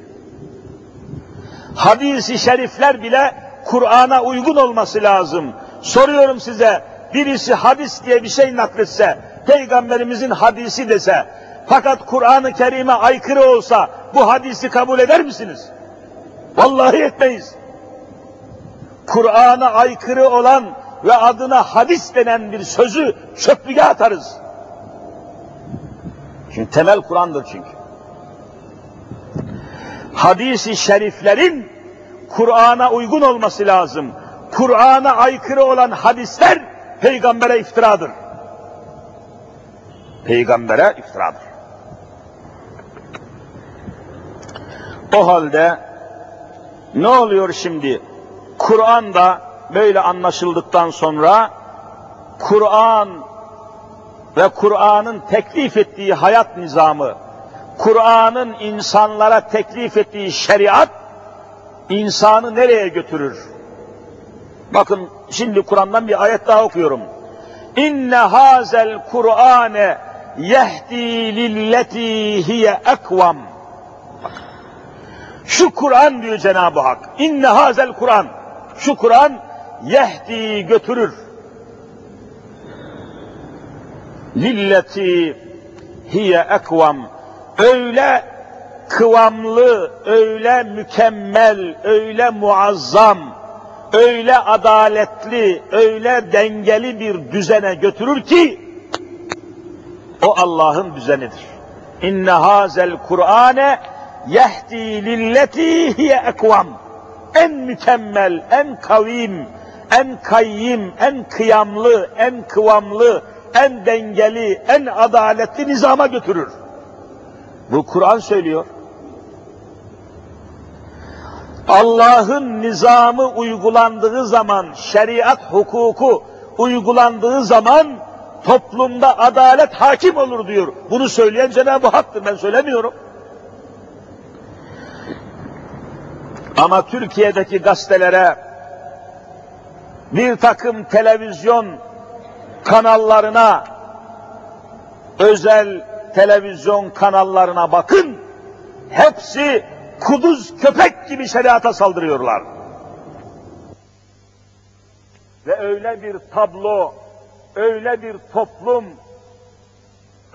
Hadis-i şerifler bile Kur'an'a uygun olması lazım. Soruyorum size, birisi hadis diye bir şey nakletse, Peygamberimizin hadisi dese, fakat Kur'an-ı Kerim'e aykırı olsa bu hadisi kabul eder misiniz? Vallahi etmeyiz. Kur'an'a aykırı olan ve adına hadis denen bir sözü çöplüğe atarız. Çünkü temel Kur'an'dır çünkü. Hadis-i şeriflerin Kur'an'a uygun olması lazım. Kur'an'a aykırı olan hadisler peygambere iftiradır. Peygambere iftiradır. O halde ne oluyor şimdi? Kur'an'da böyle anlaşıldıktan sonra Kur'an ve Kur'an'ın teklif ettiği hayat nizamı, Kur'an'ın insanlara teklif ettiği şeriat insanı nereye götürür? Bakın şimdi Kur'an'dan bir ayet daha okuyorum. İnne hazel Kur'ane yehdi lilleti hiye ekvam. Şu Kur'an diyor Cenab-ı Hak. İnne hazel Kur'an. Şu Kur'an yehdi götürür. Lilleti hiye ekvam. Öyle kıvamlı, öyle mükemmel, öyle muazzam, öyle adaletli, öyle dengeli bir düzene götürür ki o Allah'ın düzenidir. İnne hazel Kur'ane yehdi lilleti hiye ekvam. En mükemmel, en kavim, en kayyim, en kıyamlı, en kıvamlı, en dengeli, en adaletli nizama götürür. Bu Kur'an söylüyor. Allah'ın nizamı uygulandığı zaman, şeriat hukuku uygulandığı zaman toplumda adalet hakim olur diyor. Bunu söyleyen Cenab-ı Hak'tır, ben söylemiyorum. Ama Türkiye'deki gazetelere, bir takım televizyon kanallarına, özel televizyon kanallarına bakın, hepsi kuduz köpek gibi şeriata saldırıyorlar. Ve öyle bir tablo, öyle bir toplum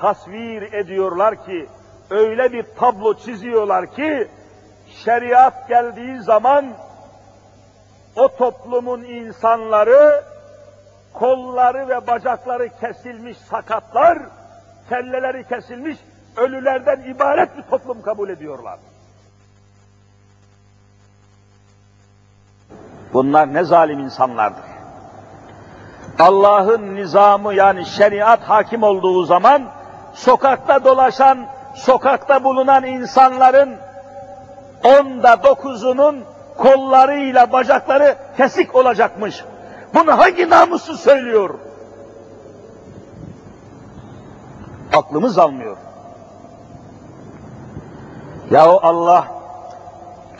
tasvir ediyorlar ki, öyle bir tablo çiziyorlar ki, şeriat geldiği zaman o toplumun insanları kolları ve bacakları kesilmiş sakatlar, kelleleri kesilmiş ölülerden ibaret bir toplum kabul ediyorlar. Bunlar ne zalim insanlardır. Allah'ın nizamı yani şeriat hakim olduğu zaman sokakta dolaşan, sokakta bulunan insanların onda dokuzunun kollarıyla bacakları kesik olacakmış. Bunu hangi namussuz söylüyor? Aklımız almıyor. Yahu Allah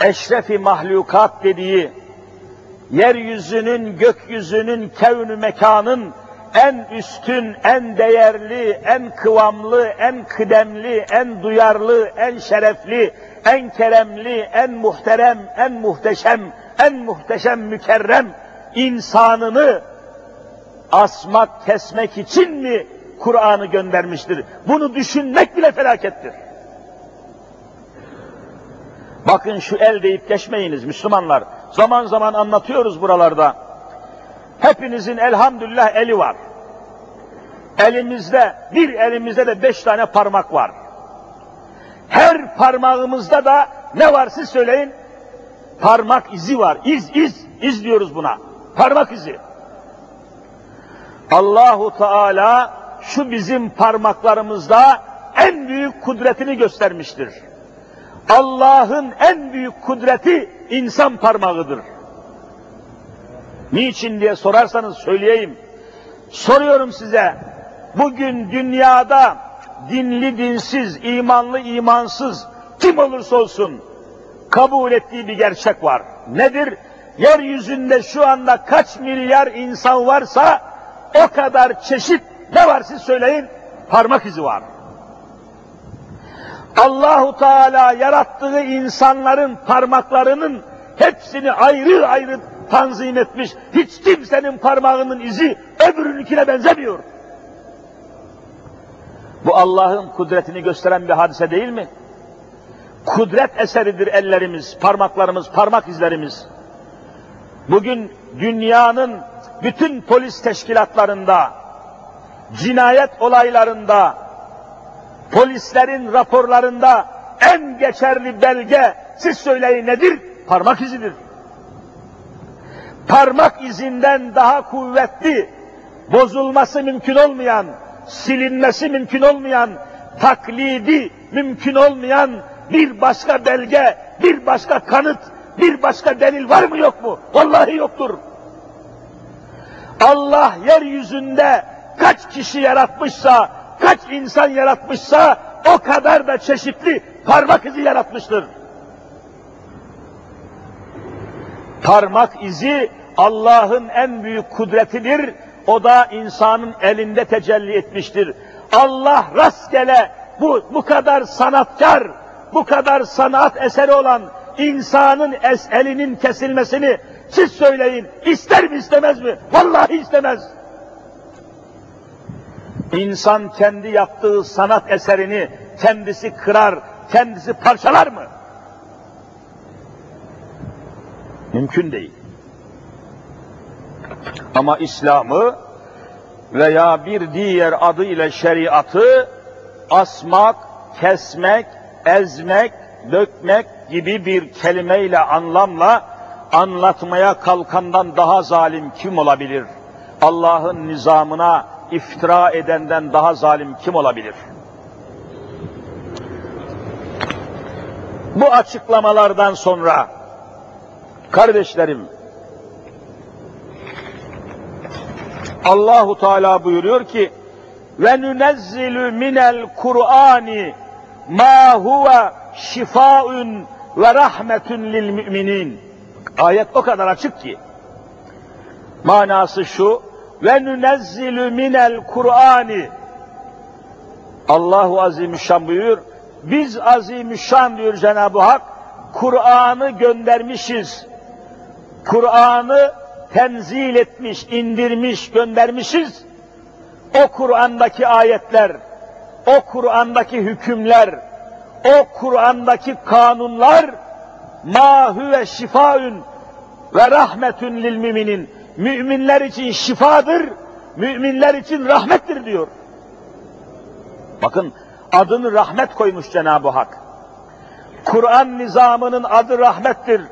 eşrefi mahlukat dediği yeryüzünün, gökyüzünün, kevn mekanın en üstün, en değerli, en kıvamlı, en kıdemli, en duyarlı, en şerefli, en keremli, en muhterem, en muhteşem, en muhteşem mükerrem insanını asmak, kesmek için mi Kur'an'ı göndermiştir? Bunu düşünmek bile felakettir. Bakın şu el deyip geçmeyiniz Müslümanlar. Zaman zaman anlatıyoruz buralarda. Hepinizin elhamdülillah eli var. Elimizde, bir elimizde de beş tane parmak var. Her parmağımızda da ne var siz söyleyin? Parmak izi var. İz, iz, iz diyoruz buna. Parmak izi. Allahu Teala şu bizim parmaklarımızda en büyük kudretini göstermiştir. Allah'ın en büyük kudreti insan parmağıdır. Niçin diye sorarsanız söyleyeyim. Soruyorum size, bugün dünyada dinli dinsiz, imanlı imansız, kim olursa olsun kabul ettiği bir gerçek var. Nedir? Yeryüzünde şu anda kaç milyar insan varsa o kadar çeşit ne var siz söyleyin? Parmak izi var. Allahu Teala yarattığı insanların parmaklarının hepsini ayrı ayrı tanzim etmiş. Hiç kimsenin parmağının izi öbürünkine benzemiyor. Bu Allah'ın kudretini gösteren bir hadise değil mi? Kudret eseridir ellerimiz, parmaklarımız, parmak izlerimiz. Bugün dünyanın bütün polis teşkilatlarında, cinayet olaylarında, polislerin raporlarında en geçerli belge, siz söyleyin nedir? Parmak izidir. Parmak izinden daha kuvvetli, bozulması mümkün olmayan, silinmesi mümkün olmayan, taklidi mümkün olmayan bir başka belge, bir başka kanıt, bir başka delil var mı yok mu? Vallahi yoktur. Allah yeryüzünde kaç kişi yaratmışsa, kaç insan yaratmışsa o kadar da çeşitli parmak izi yaratmıştır. Parmak izi Allah'ın en büyük kudretidir. O da insanın elinde tecelli etmiştir. Allah rastgele bu, bu kadar sanatkar, bu kadar sanat eseri olan insanın es elinin kesilmesini siz söyleyin. İster mi istemez mi? Vallahi istemez. İnsan kendi yaptığı sanat eserini kendisi kırar, kendisi parçalar mı? Mümkün değil. Ama İslam'ı veya bir diğer adı ile şeriatı asmak, kesmek, ezmek, dökmek gibi bir kelimeyle, anlamla anlatmaya kalkandan daha zalim kim olabilir? Allah'ın nizamına iftira edenden daha zalim kim olabilir? Bu açıklamalardan sonra kardeşlerim Allahu Teala buyuruyor ki ve nunezzilu minel Kur'ani ma huve şifaun ve rahmetun lil müminin. Ayet o kadar açık ki. Manası şu ve nunezzilu minel Kur'ani Allahu Azimüşşan buyuruyor. Biz Azimüşşan diyor Cenab-ı Hak Kur'an'ı göndermişiz. Kur'an'ı tenzil etmiş, indirmiş, göndermişiz. O Kur'an'daki ayetler, o Kur'an'daki hükümler, o Kur'an'daki kanunlar ma huve şifaun ve rahmetun lil müminin. Müminler için şifadır, müminler için rahmettir diyor. Bakın adını rahmet koymuş Cenab-ı Hak. Kur'an nizamının adı rahmettir.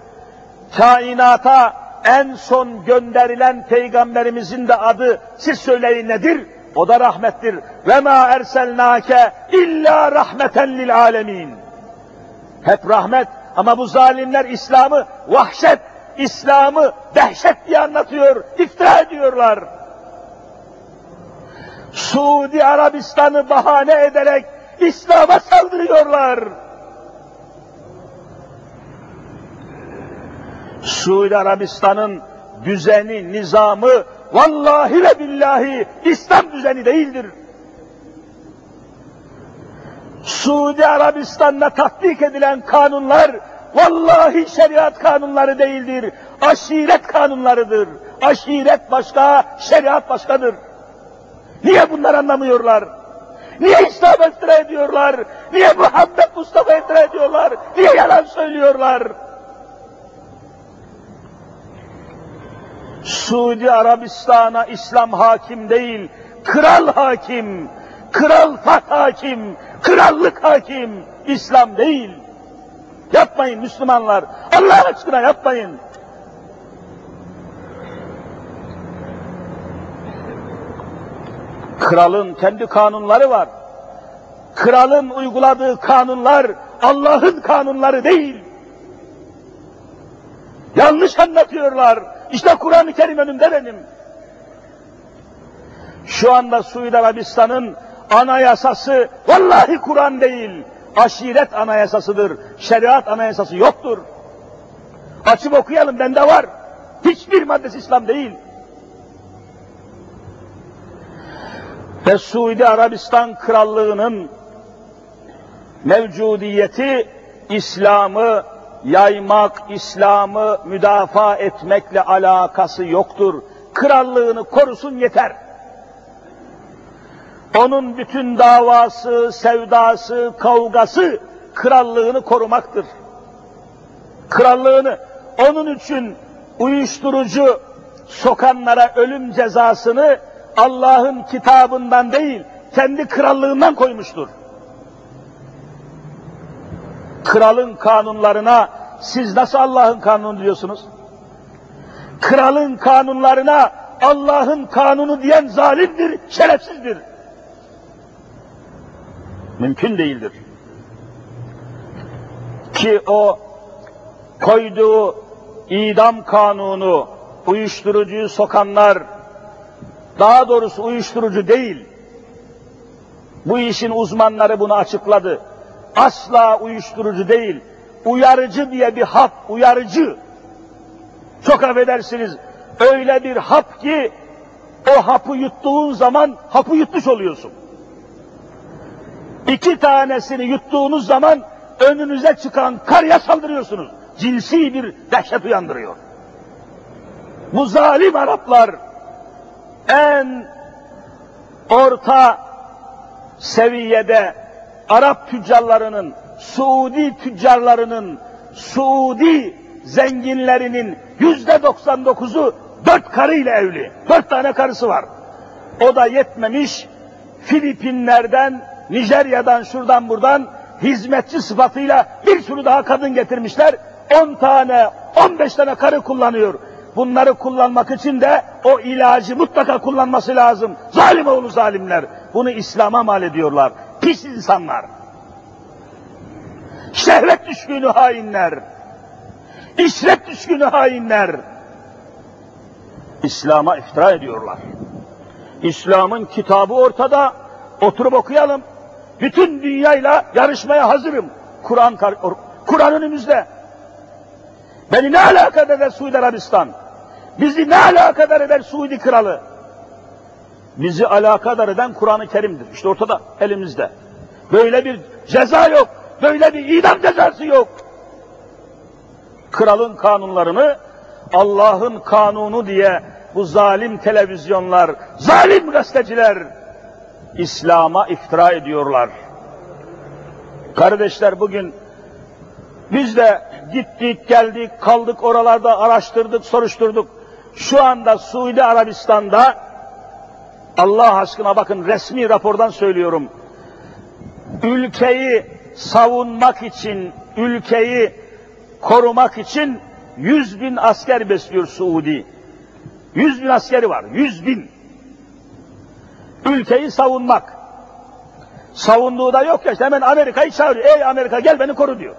Kainata en son gönderilen peygamberimizin de adı siz söyleyin nedir? O da rahmettir. Ve ma erselnake illa rahmeten lil alemin. Hep rahmet Ama bu zalimler İslam'ı vahşet, İslam'ı dehşet diye anlatıyor, iftira ediyorlar. Suudi Arabistan'ı bahane ederek İslam'a saldırıyorlar. Suudi Arabistan'ın düzeni, nizamı vallahi ve billahi İslam düzeni değildir. Suudi Arabistan'da tatbik edilen kanunlar vallahi şeriat kanunları değildir. Aşiret kanunlarıdır. Aşiret başka, şeriat başkadır. Niye bunlar anlamıyorlar? Niye İslam iftira ediyorlar? Niye Muhammed Mustafa iftira ediyorlar? Niye yalan söylüyorlar? Suudi Arabistan'a İslam hakim değil, kral hakim, kral fat hakim, krallık hakim, İslam değil. Yapmayın Müslümanlar, Allah aşkına yapmayın. Kralın kendi kanunları var. Kralın uyguladığı kanunlar Allah'ın kanunları değil. Yanlış anlatıyorlar. İşte Kur'an-ı Kerim önümde benim. Şu anda Suudi Arabistan'ın anayasası vallahi Kur'an değil, aşiret anayasasıdır. Şeriat anayasası yoktur. Açıp okuyalım, bende var. Hiçbir maddesi İslam değil. Ve Suudi Arabistan Krallığı'nın mevcudiyeti İslam'ı yaymak, İslam'ı müdafaa etmekle alakası yoktur. Krallığını korusun yeter. Onun bütün davası, sevdası, kavgası krallığını korumaktır. Krallığını, onun için uyuşturucu sokanlara ölüm cezasını Allah'ın kitabından değil, kendi krallığından koymuştur. Kralın kanunlarına siz nasıl Allah'ın kanunu diyorsunuz? Kralın kanunlarına Allah'ın kanunu diyen zalimdir, şerefsizdir. Mümkün değildir. Ki o koyduğu idam kanunu, uyuşturucuyu sokanlar, daha doğrusu uyuşturucu değil, bu işin uzmanları bunu açıkladı. Asla uyuşturucu değil, uyarıcı diye bir hap, uyarıcı. Çok affedersiniz, öyle bir hap ki, o hapı yuttuğun zaman hapı yutmuş oluyorsun. İki tanesini yuttuğunuz zaman önünüze çıkan karya saldırıyorsunuz. Cinsi bir dehşet uyandırıyor. Bu zalim Araplar en orta seviyede Arap tüccarlarının, Suudi tüccarlarının, Suudi zenginlerinin yüzde doksan dokuzu dört karıyla evli. Dört tane karısı var. O da yetmemiş, Filipinler'den, Nijerya'dan, şuradan buradan hizmetçi sıfatıyla bir sürü daha kadın getirmişler. On tane, on beş tane karı kullanıyor. Bunları kullanmak için de o ilacı mutlaka kullanması lazım. Zalim oğlu zalimler. Bunu İslam'a mal ediyorlar. Pis insanlar. Şehvet düşkünü hainler. İşret düşkünü hainler. İslam'a iftira ediyorlar. İslam'ın kitabı ortada. Oturup okuyalım. Bütün dünyayla yarışmaya hazırım. Kur'an Kur'an önümüzde. Beni ne alakadar eder Suudi Arabistan? Bizi ne alakadar eder Suudi kralı? Bizi alakadar eden Kur'an-ı Kerim'dir. İşte ortada, elimizde. Böyle bir ceza yok, böyle bir idam cezası yok. Kralın kanunlarını Allah'ın kanunu diye bu zalim televizyonlar, zalim gazeteciler İslam'a iftira ediyorlar. Kardeşler bugün biz de gittik, geldik, kaldık oralarda, araştırdık, soruşturduk. Şu anda Suudi Arabistan'da Allah aşkına bakın resmi rapordan söylüyorum. Ülkeyi savunmak için, ülkeyi korumak için yüz bin asker besliyor Suudi. Yüz bin askeri var, yüz bin. Ülkeyi savunmak. Savunduğu da yok ya işte hemen Amerika'yı çağırıyor. Ey Amerika gel beni koru diyor.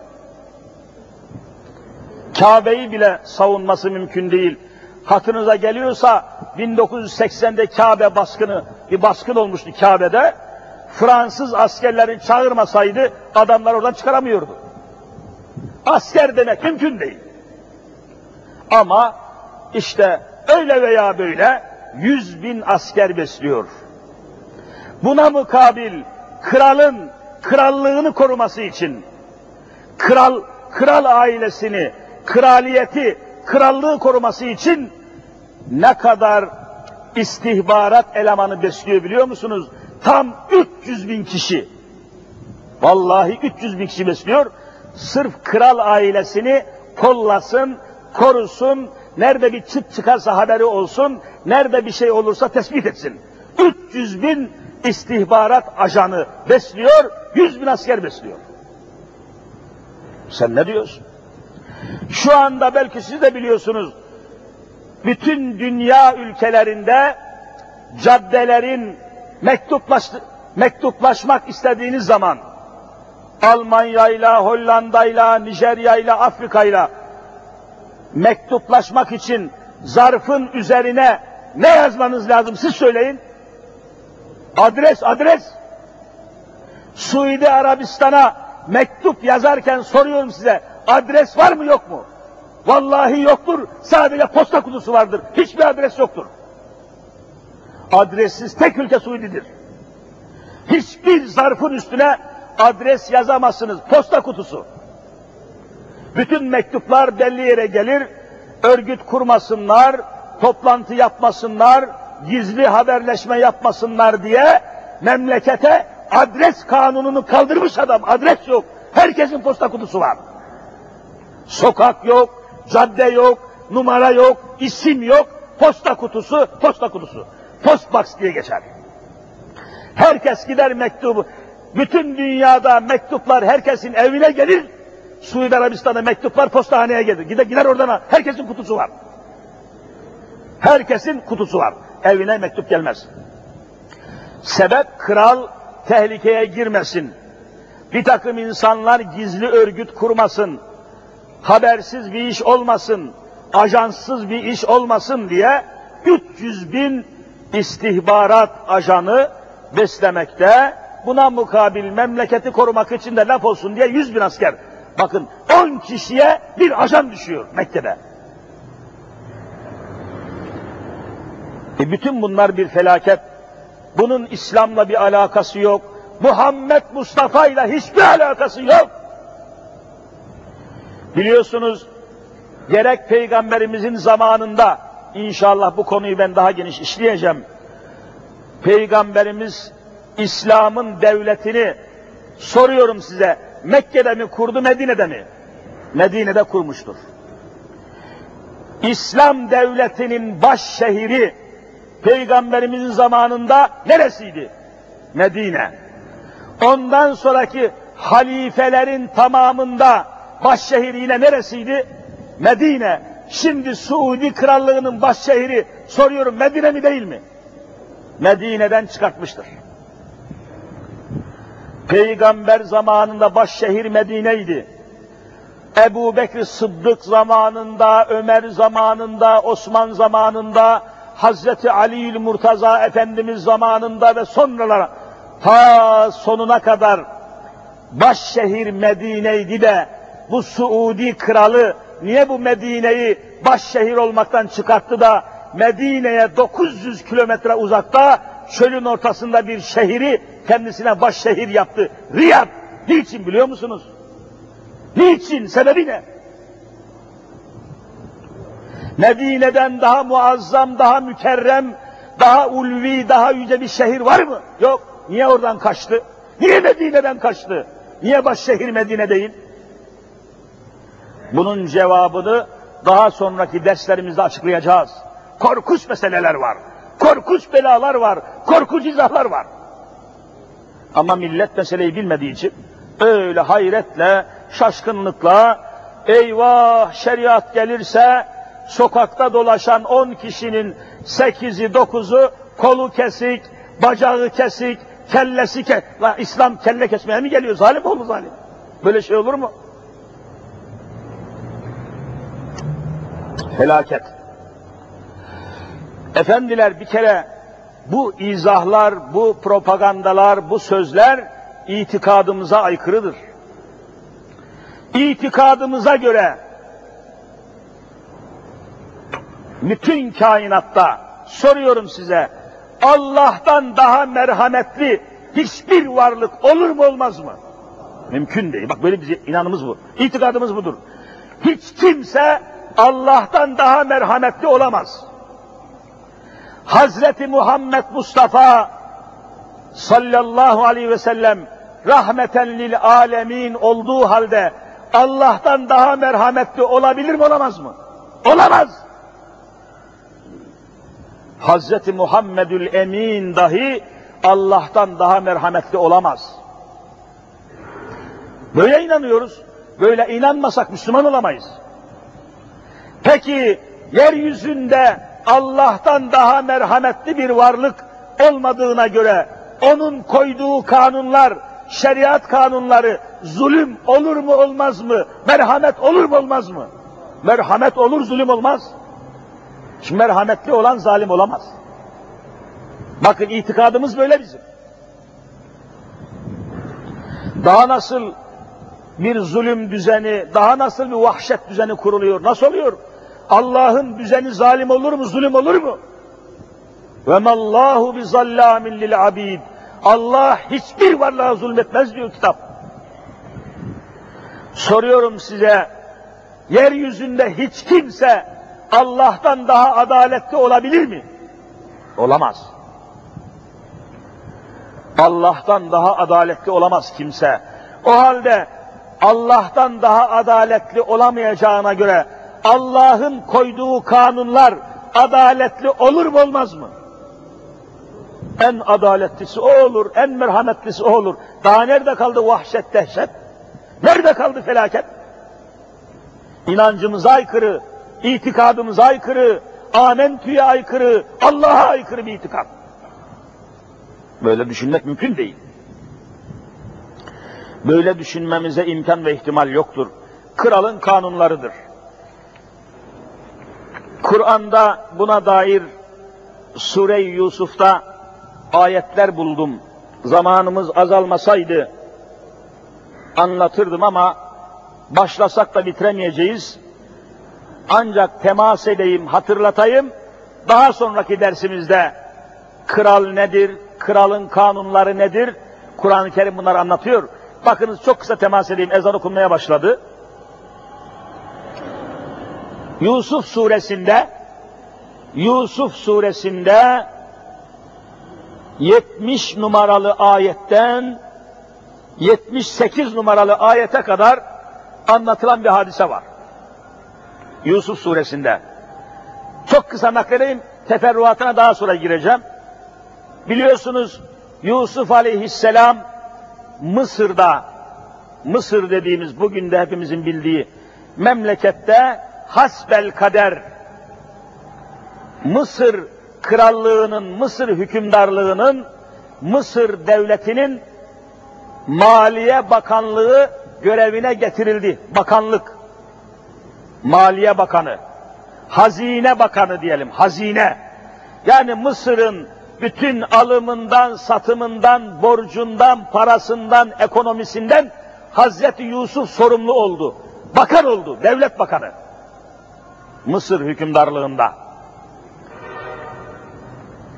Kabe'yi bile savunması mümkün değil. Hatırınıza geliyorsa 1980'de Kabe baskını, bir baskın olmuştu Kabe'de. Fransız askerlerin çağırmasaydı adamlar oradan çıkaramıyordu. Asker demek mümkün değil. Ama işte öyle veya böyle yüz bin asker besliyor. Buna mukabil kralın krallığını koruması için kral kral ailesini, kraliyeti, krallığı koruması için ne kadar istihbarat elemanı besliyor biliyor musunuz? Tam 300 bin kişi. Vallahi 300 bin kişi besliyor. Sırf kral ailesini kollasın, korusun, nerede bir çıt çıkarsa haberi olsun, nerede bir şey olursa tespit etsin. 300 bin istihbarat ajanı besliyor, 100 bin asker besliyor. Sen ne diyorsun? Şu anda belki siz de biliyorsunuz, bütün dünya ülkelerinde caddelerin mektuplaş, mektuplaşmak istediğiniz zaman Almanya'yla, Hollanda'yla, Nijerya'yla, Afrika'yla mektuplaşmak için zarfın üzerine ne yazmanız lazım siz söyleyin. Adres, adres. Suudi Arabistan'a mektup yazarken soruyorum size, adres var mı yok mu? Vallahi yoktur, sadece posta kutusu vardır. Hiçbir adres yoktur. Adressiz tek ülke Suudi'dir. Hiçbir zarfın üstüne adres yazamazsınız, posta kutusu. Bütün mektuplar belli yere gelir, örgüt kurmasınlar, toplantı yapmasınlar, gizli haberleşme yapmasınlar diye memlekete adres kanununu kaldırmış adam. Adres yok. Herkesin posta kutusu var. Sokak yok, cadde yok, numara yok, isim yok. Posta kutusu, posta kutusu. Postbox diye geçer. Herkes gider mektubu. Bütün dünyada mektuplar herkesin evine gelir. Suudi Arabistan'da mektuplar postahaneye gelir. Gider, gider oradan herkesin kutusu var. Herkesin kutusu var. Evine mektup gelmez. Sebep kral tehlikeye girmesin. Bir takım insanlar gizli örgüt kurmasın. Habersiz bir iş olmasın. Ajanssız bir iş olmasın diye 300 bin istihbarat ajanı beslemekte. Buna mukabil memleketi korumak için de laf olsun diye 100 bin asker. Bakın 10 kişiye bir ajan düşüyor Mekke'de. E bütün bunlar bir felaket. Bunun İslam'la bir alakası yok. Muhammed Mustafa ile hiçbir alakası yok. Biliyorsunuz gerek peygamberimizin zamanında inşallah bu konuyu ben daha geniş işleyeceğim. Peygamberimiz İslam'ın devletini soruyorum size Mekke'de mi kurdu Medine'de mi? Medine'de kurmuştur. İslam devletinin baş şehri Peygamberimizin zamanında neresiydi? Medine. Ondan sonraki halifelerin tamamında baş şehri yine neresiydi? Medine. Şimdi Suudi Krallığı'nın baş şehri soruyorum Medine mi değil mi? Medine'den çıkartmıştır. Peygamber zamanında baş şehir Medine'ydi. Ebu Bekir Sıddık zamanında, Ömer zamanında, Osman zamanında, Hazreti Ali Murtaza Efendimiz zamanında ve sonralara ta sonuna kadar baş şehir Medine'ydi de bu Suudi kralı niye bu Medine'yi baş şehir olmaktan çıkarttı da Medine'ye 900 kilometre uzakta çölün ortasında bir şehri kendisine baş şehir yaptı. Riyad. Niçin biliyor musunuz? Niçin? Sebebi ne? Medine'den daha muazzam, daha mükerrem, daha ulvi, daha yüce bir şehir var mı? Yok. Niye oradan kaçtı? Niye Medine'den kaçtı? Niye baş şehir Medine değil? Bunun cevabını daha sonraki derslerimizde açıklayacağız. Korkunç meseleler var. Korkunç belalar var. Korkunç izahlar var. Ama millet meseleyi bilmediği için öyle hayretle, şaşkınlıkla eyvah şeriat gelirse sokakta dolaşan on kişinin sekizi, dokuzu kolu kesik, bacağı kesik, kellesi ke La İslam kelle kesmeye mi geliyor? Zalim oldu zalim. Böyle şey olur mu? Felaket. Efendiler bir kere bu izahlar, bu propagandalar, bu sözler itikadımıza aykırıdır. İtikadımıza göre bütün kainatta soruyorum size Allah'tan daha merhametli hiçbir varlık olur mu olmaz mı? Mümkün değil. Bak böyle bir inanımız bu. İtikadımız budur. Hiç kimse Allah'tan daha merhametli olamaz. Hazreti Muhammed Mustafa sallallahu aleyhi ve sellem rahmeten lil alemin olduğu halde Allah'tan daha merhametli olabilir mi olamaz mı? Olamaz. Hazreti Muhammedül Emin dahi Allah'tan daha merhametli olamaz. Böyle inanıyoruz. Böyle inanmasak Müslüman olamayız. Peki yeryüzünde Allah'tan daha merhametli bir varlık olmadığına göre onun koyduğu kanunlar, şeriat kanunları zulüm olur mu olmaz mı? Merhamet olur mu olmaz mı? Merhamet olur, zulüm olmaz. Şimdi merhametli olan zalim olamaz. Bakın itikadımız böyle bizim. Daha nasıl bir zulüm düzeni, daha nasıl bir vahşet düzeni kuruluyor? Nasıl oluyor? Allah'ın düzeni zalim olur mu, zulüm olur mu? Ve mallahu bi zallamin lil abid. Allah hiçbir varlığa zulmetmez diyor kitap. Soruyorum size, yeryüzünde hiç kimse Allah'tan daha adaletli olabilir mi? Olamaz. Allah'tan daha adaletli olamaz kimse. O halde Allah'tan daha adaletli olamayacağına göre Allah'ın koyduğu kanunlar adaletli olur mu olmaz mı? En adaletlisi o olur, en merhametlisi o olur. Daha nerede kaldı vahşet, dehşet? Nerede kaldı felaket? İnancımıza aykırı, itikadımıza aykırı, amentüye aykırı, Allah'a aykırı bir itikad. Böyle düşünmek mümkün değil. Böyle düşünmemize imkan ve ihtimal yoktur. Kralın kanunlarıdır. Kur'an'da buna dair Sure-i Yusuf'ta ayetler buldum. Zamanımız azalmasaydı anlatırdım ama başlasak da bitiremeyeceğiz. Ancak temas edeyim, hatırlatayım. Daha sonraki dersimizde kral nedir, kralın kanunları nedir? Kur'an-ı Kerim bunları anlatıyor. Bakınız çok kısa temas edeyim, ezan okunmaya başladı. Yusuf suresinde Yusuf suresinde 70 numaralı ayetten 78 numaralı ayete kadar anlatılan bir hadise var. Yusuf suresinde. Çok kısa nakledeyim, teferruatına daha sonra gireceğim. Biliyorsunuz Yusuf aleyhisselam Mısır'da, Mısır dediğimiz bugün de hepimizin bildiği memlekette hasbel kader Mısır krallığının, Mısır hükümdarlığının, Mısır devletinin Maliye Bakanlığı görevine getirildi. Bakanlık. Maliye Bakanı. Hazine Bakanı diyelim. Hazine. Yani Mısır'ın bütün alımından, satımından, borcundan, parasından, ekonomisinden Hazreti Yusuf sorumlu oldu. Bakan oldu, devlet bakanı. Mısır hükümdarlığında.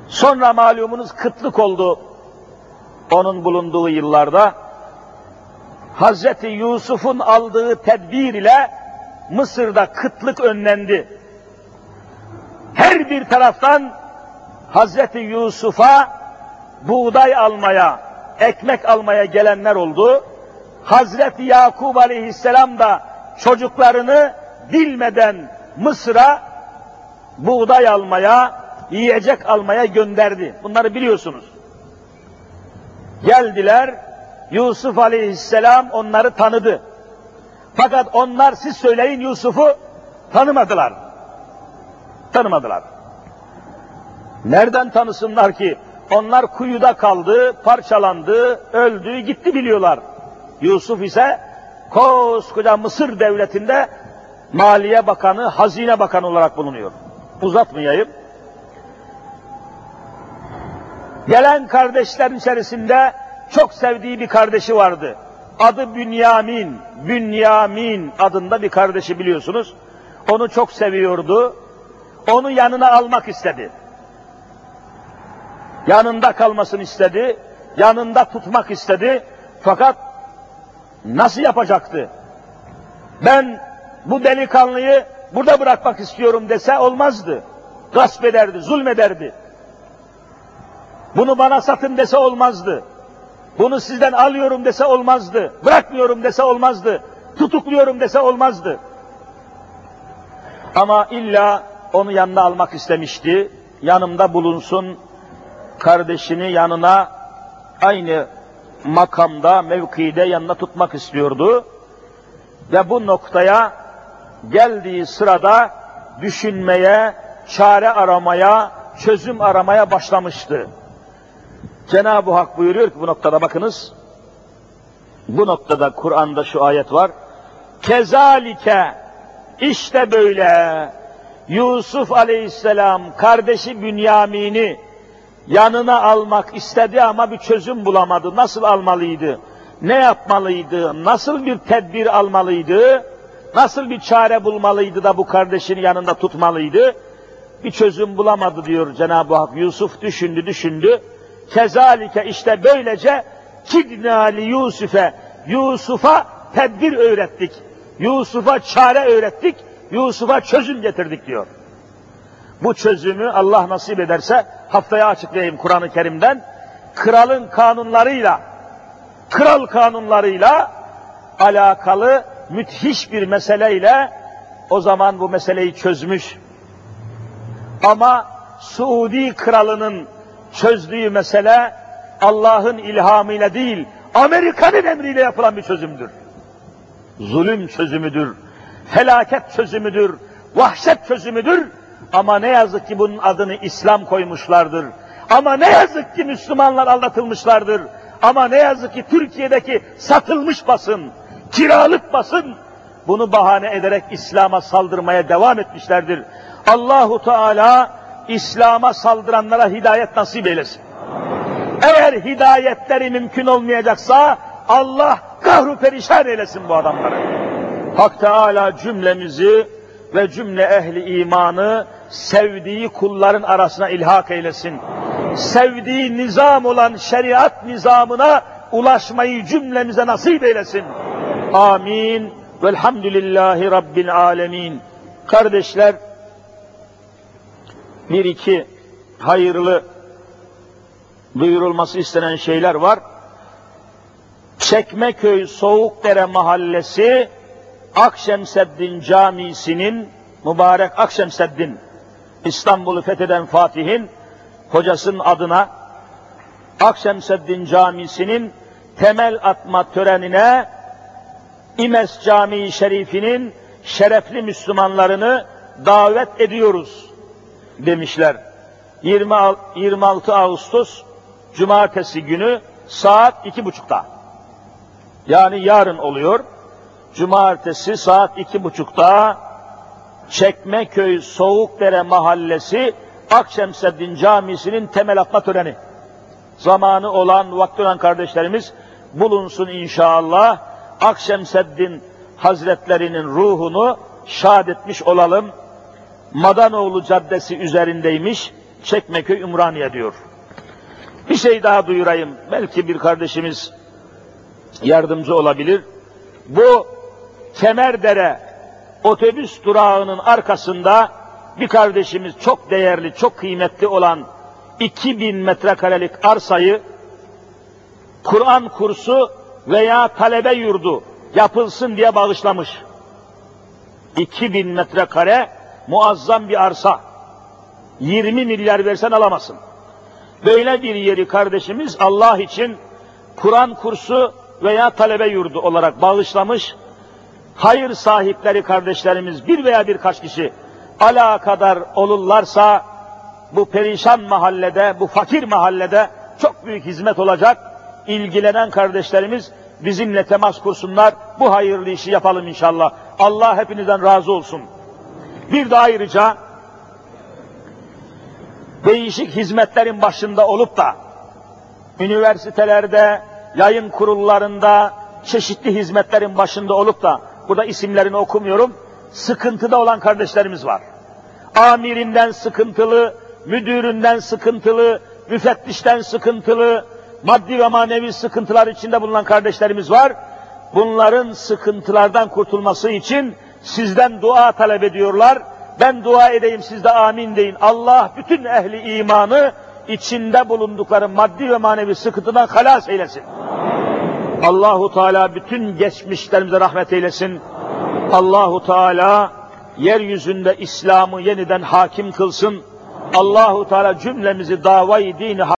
Sonra malumunuz kıtlık oldu onun bulunduğu yıllarda. Hazreti Yusuf'un aldığı tedbir ile Mısır'da kıtlık önlendi. Her bir taraftan Hazreti Yusuf'a buğday almaya, ekmek almaya gelenler oldu. Hazreti Yakub aleyhisselam da çocuklarını bilmeden Mısır'a buğday almaya, yiyecek almaya gönderdi. Bunları biliyorsunuz. Geldiler, Yusuf aleyhisselam onları tanıdı. Fakat onlar siz söyleyin Yusuf'u tanımadılar. Tanımadılar. Nereden tanısınlar ki? Onlar kuyuda kaldı, parçalandı, öldü, gitti biliyorlar. Yusuf ise koskoca Mısır devletinde Maliye Bakanı, Hazine Bakanı olarak bulunuyor. Uzatmayayım. Gelen kardeşlerin içerisinde çok sevdiği bir kardeşi vardı. Adı Bünyamin, Bünyamin adında bir kardeşi biliyorsunuz. Onu çok seviyordu. Onu yanına almak istedi. Yanında kalmasını istedi. Yanında tutmak istedi. Fakat nasıl yapacaktı? Ben bu delikanlıyı burada bırakmak istiyorum dese olmazdı. Gasp ederdi, zulmederdi. Bunu bana satın dese olmazdı. Bunu sizden alıyorum dese olmazdı. Bırakmıyorum dese olmazdı. Tutukluyorum dese olmazdı. Ama illa onu yanına almak istemişti. Yanımda bulunsun, kardeşini yanına aynı makamda, mevkide yanına tutmak istiyordu. Ve bu noktaya geldiği sırada düşünmeye, çare aramaya, çözüm aramaya başlamıştı. Cenab-ı Hak buyuruyor ki bu noktada bakınız, bu noktada Kur'an'da şu ayet var. Kezalike, işte böyle Yusuf aleyhisselam kardeşi Bünyamin'i yanına almak istedi ama bir çözüm bulamadı. Nasıl almalıydı? Ne yapmalıydı? Nasıl bir tedbir almalıydı? Nasıl bir çare bulmalıydı da bu kardeşini yanında tutmalıydı? Bir çözüm bulamadı diyor Cenab-ı Hak. Yusuf düşündü düşündü. Kezalike işte böylece kidna li Yusuf'e Yusuf'a tedbir öğrettik. Yusuf'a çare öğrettik. Yusuf'a çözüm getirdik diyor. Bu çözümü Allah nasip ederse haftaya açıklayayım Kur'an-ı Kerim'den. Kralın kanunlarıyla, kral kanunlarıyla alakalı müthiş bir meseleyle o zaman bu meseleyi çözmüş. Ama Suudi kralının çözdüğü mesele Allah'ın ilhamıyla değil, Amerika'nın emriyle yapılan bir çözümdür. Zulüm çözümüdür, felaket çözümüdür, vahşet çözümüdür. Ama ne yazık ki bunun adını İslam koymuşlardır. Ama ne yazık ki Müslümanlar aldatılmışlardır. Ama ne yazık ki Türkiye'deki satılmış basın, kiralık basın bunu bahane ederek İslam'a saldırmaya devam etmişlerdir. Allahu Teala İslam'a saldıranlara hidayet nasip eylesin. Eğer hidayetleri mümkün olmayacaksa Allah kahru perişan eylesin bu adamları. Hak Teala cümlemizi ve cümle ehli imanı sevdiği kulların arasına ilhak eylesin. Sevdiği nizam olan şeriat nizamına ulaşmayı cümlemize nasip eylesin. Amin. Velhamdülillahi Rabbil alemin. Kardeşler, bir iki hayırlı duyurulması istenen şeyler var. Çekmeköy Soğukdere Mahallesi Akşemseddin Camisi'nin mübarek Akşemseddin İstanbul'u fetheden Fatih'in hocasının adına Akşemseddin Camisi'nin temel atma törenine İmes Camii Şerifinin şerefli Müslümanlarını davet ediyoruz demişler. 20, 26 Ağustos Cumartesi günü saat iki buçukta. Yani yarın oluyor. Cumartesi saat iki buçukta Çekmeköy Soğukdere Mahallesi Akşemseddin Camisi'nin temel atma töreni. Zamanı olan, vakti olan kardeşlerimiz bulunsun inşallah. Akşemseddin Hazretlerinin ruhunu şad etmiş olalım. Madanoğlu Caddesi üzerindeymiş. Çekmeköy Ümraniye diyor. Bir şey daha duyurayım. Belki bir kardeşimiz yardımcı olabilir. Bu Kemerdere otobüs durağının arkasında bir kardeşimiz çok değerli, çok kıymetli olan 2000 metrekarelik arsayı Kur'an kursu veya talebe yurdu yapılsın diye bağışlamış. 2000 metrekare muazzam bir arsa. 20 milyar versen alamazsın. Böyle bir yeri kardeşimiz Allah için Kur'an kursu veya talebe yurdu olarak bağışlamış. Hayır sahipleri kardeşlerimiz bir veya birkaç kişi alakadar olurlarsa bu perişan mahallede, bu fakir mahallede çok büyük hizmet olacak. İlgilenen kardeşlerimiz bizimle temas kursunlar. Bu hayırlı işi yapalım inşallah. Allah hepinizden razı olsun. Bir de ayrıca değişik hizmetlerin başında olup da üniversitelerde, yayın kurullarında, çeşitli hizmetlerin başında olup da burada isimlerini okumuyorum. Sıkıntıda olan kardeşlerimiz var. Amirinden sıkıntılı, müdüründen sıkıntılı, müfettişten sıkıntılı, maddi ve manevi sıkıntılar içinde bulunan kardeşlerimiz var. Bunların sıkıntılardan kurtulması için sizden dua talep ediyorlar. Ben dua edeyim siz de amin deyin. Allah bütün ehli imanı içinde bulundukları maddi ve manevi sıkıntıdan halas eylesin. Allahu Teala bütün geçmişlerimize rahmet eylesin. Allahu Teala yeryüzünde İslam'ı yeniden hakim kılsın. Allahu Teala cümlemizi davayı dini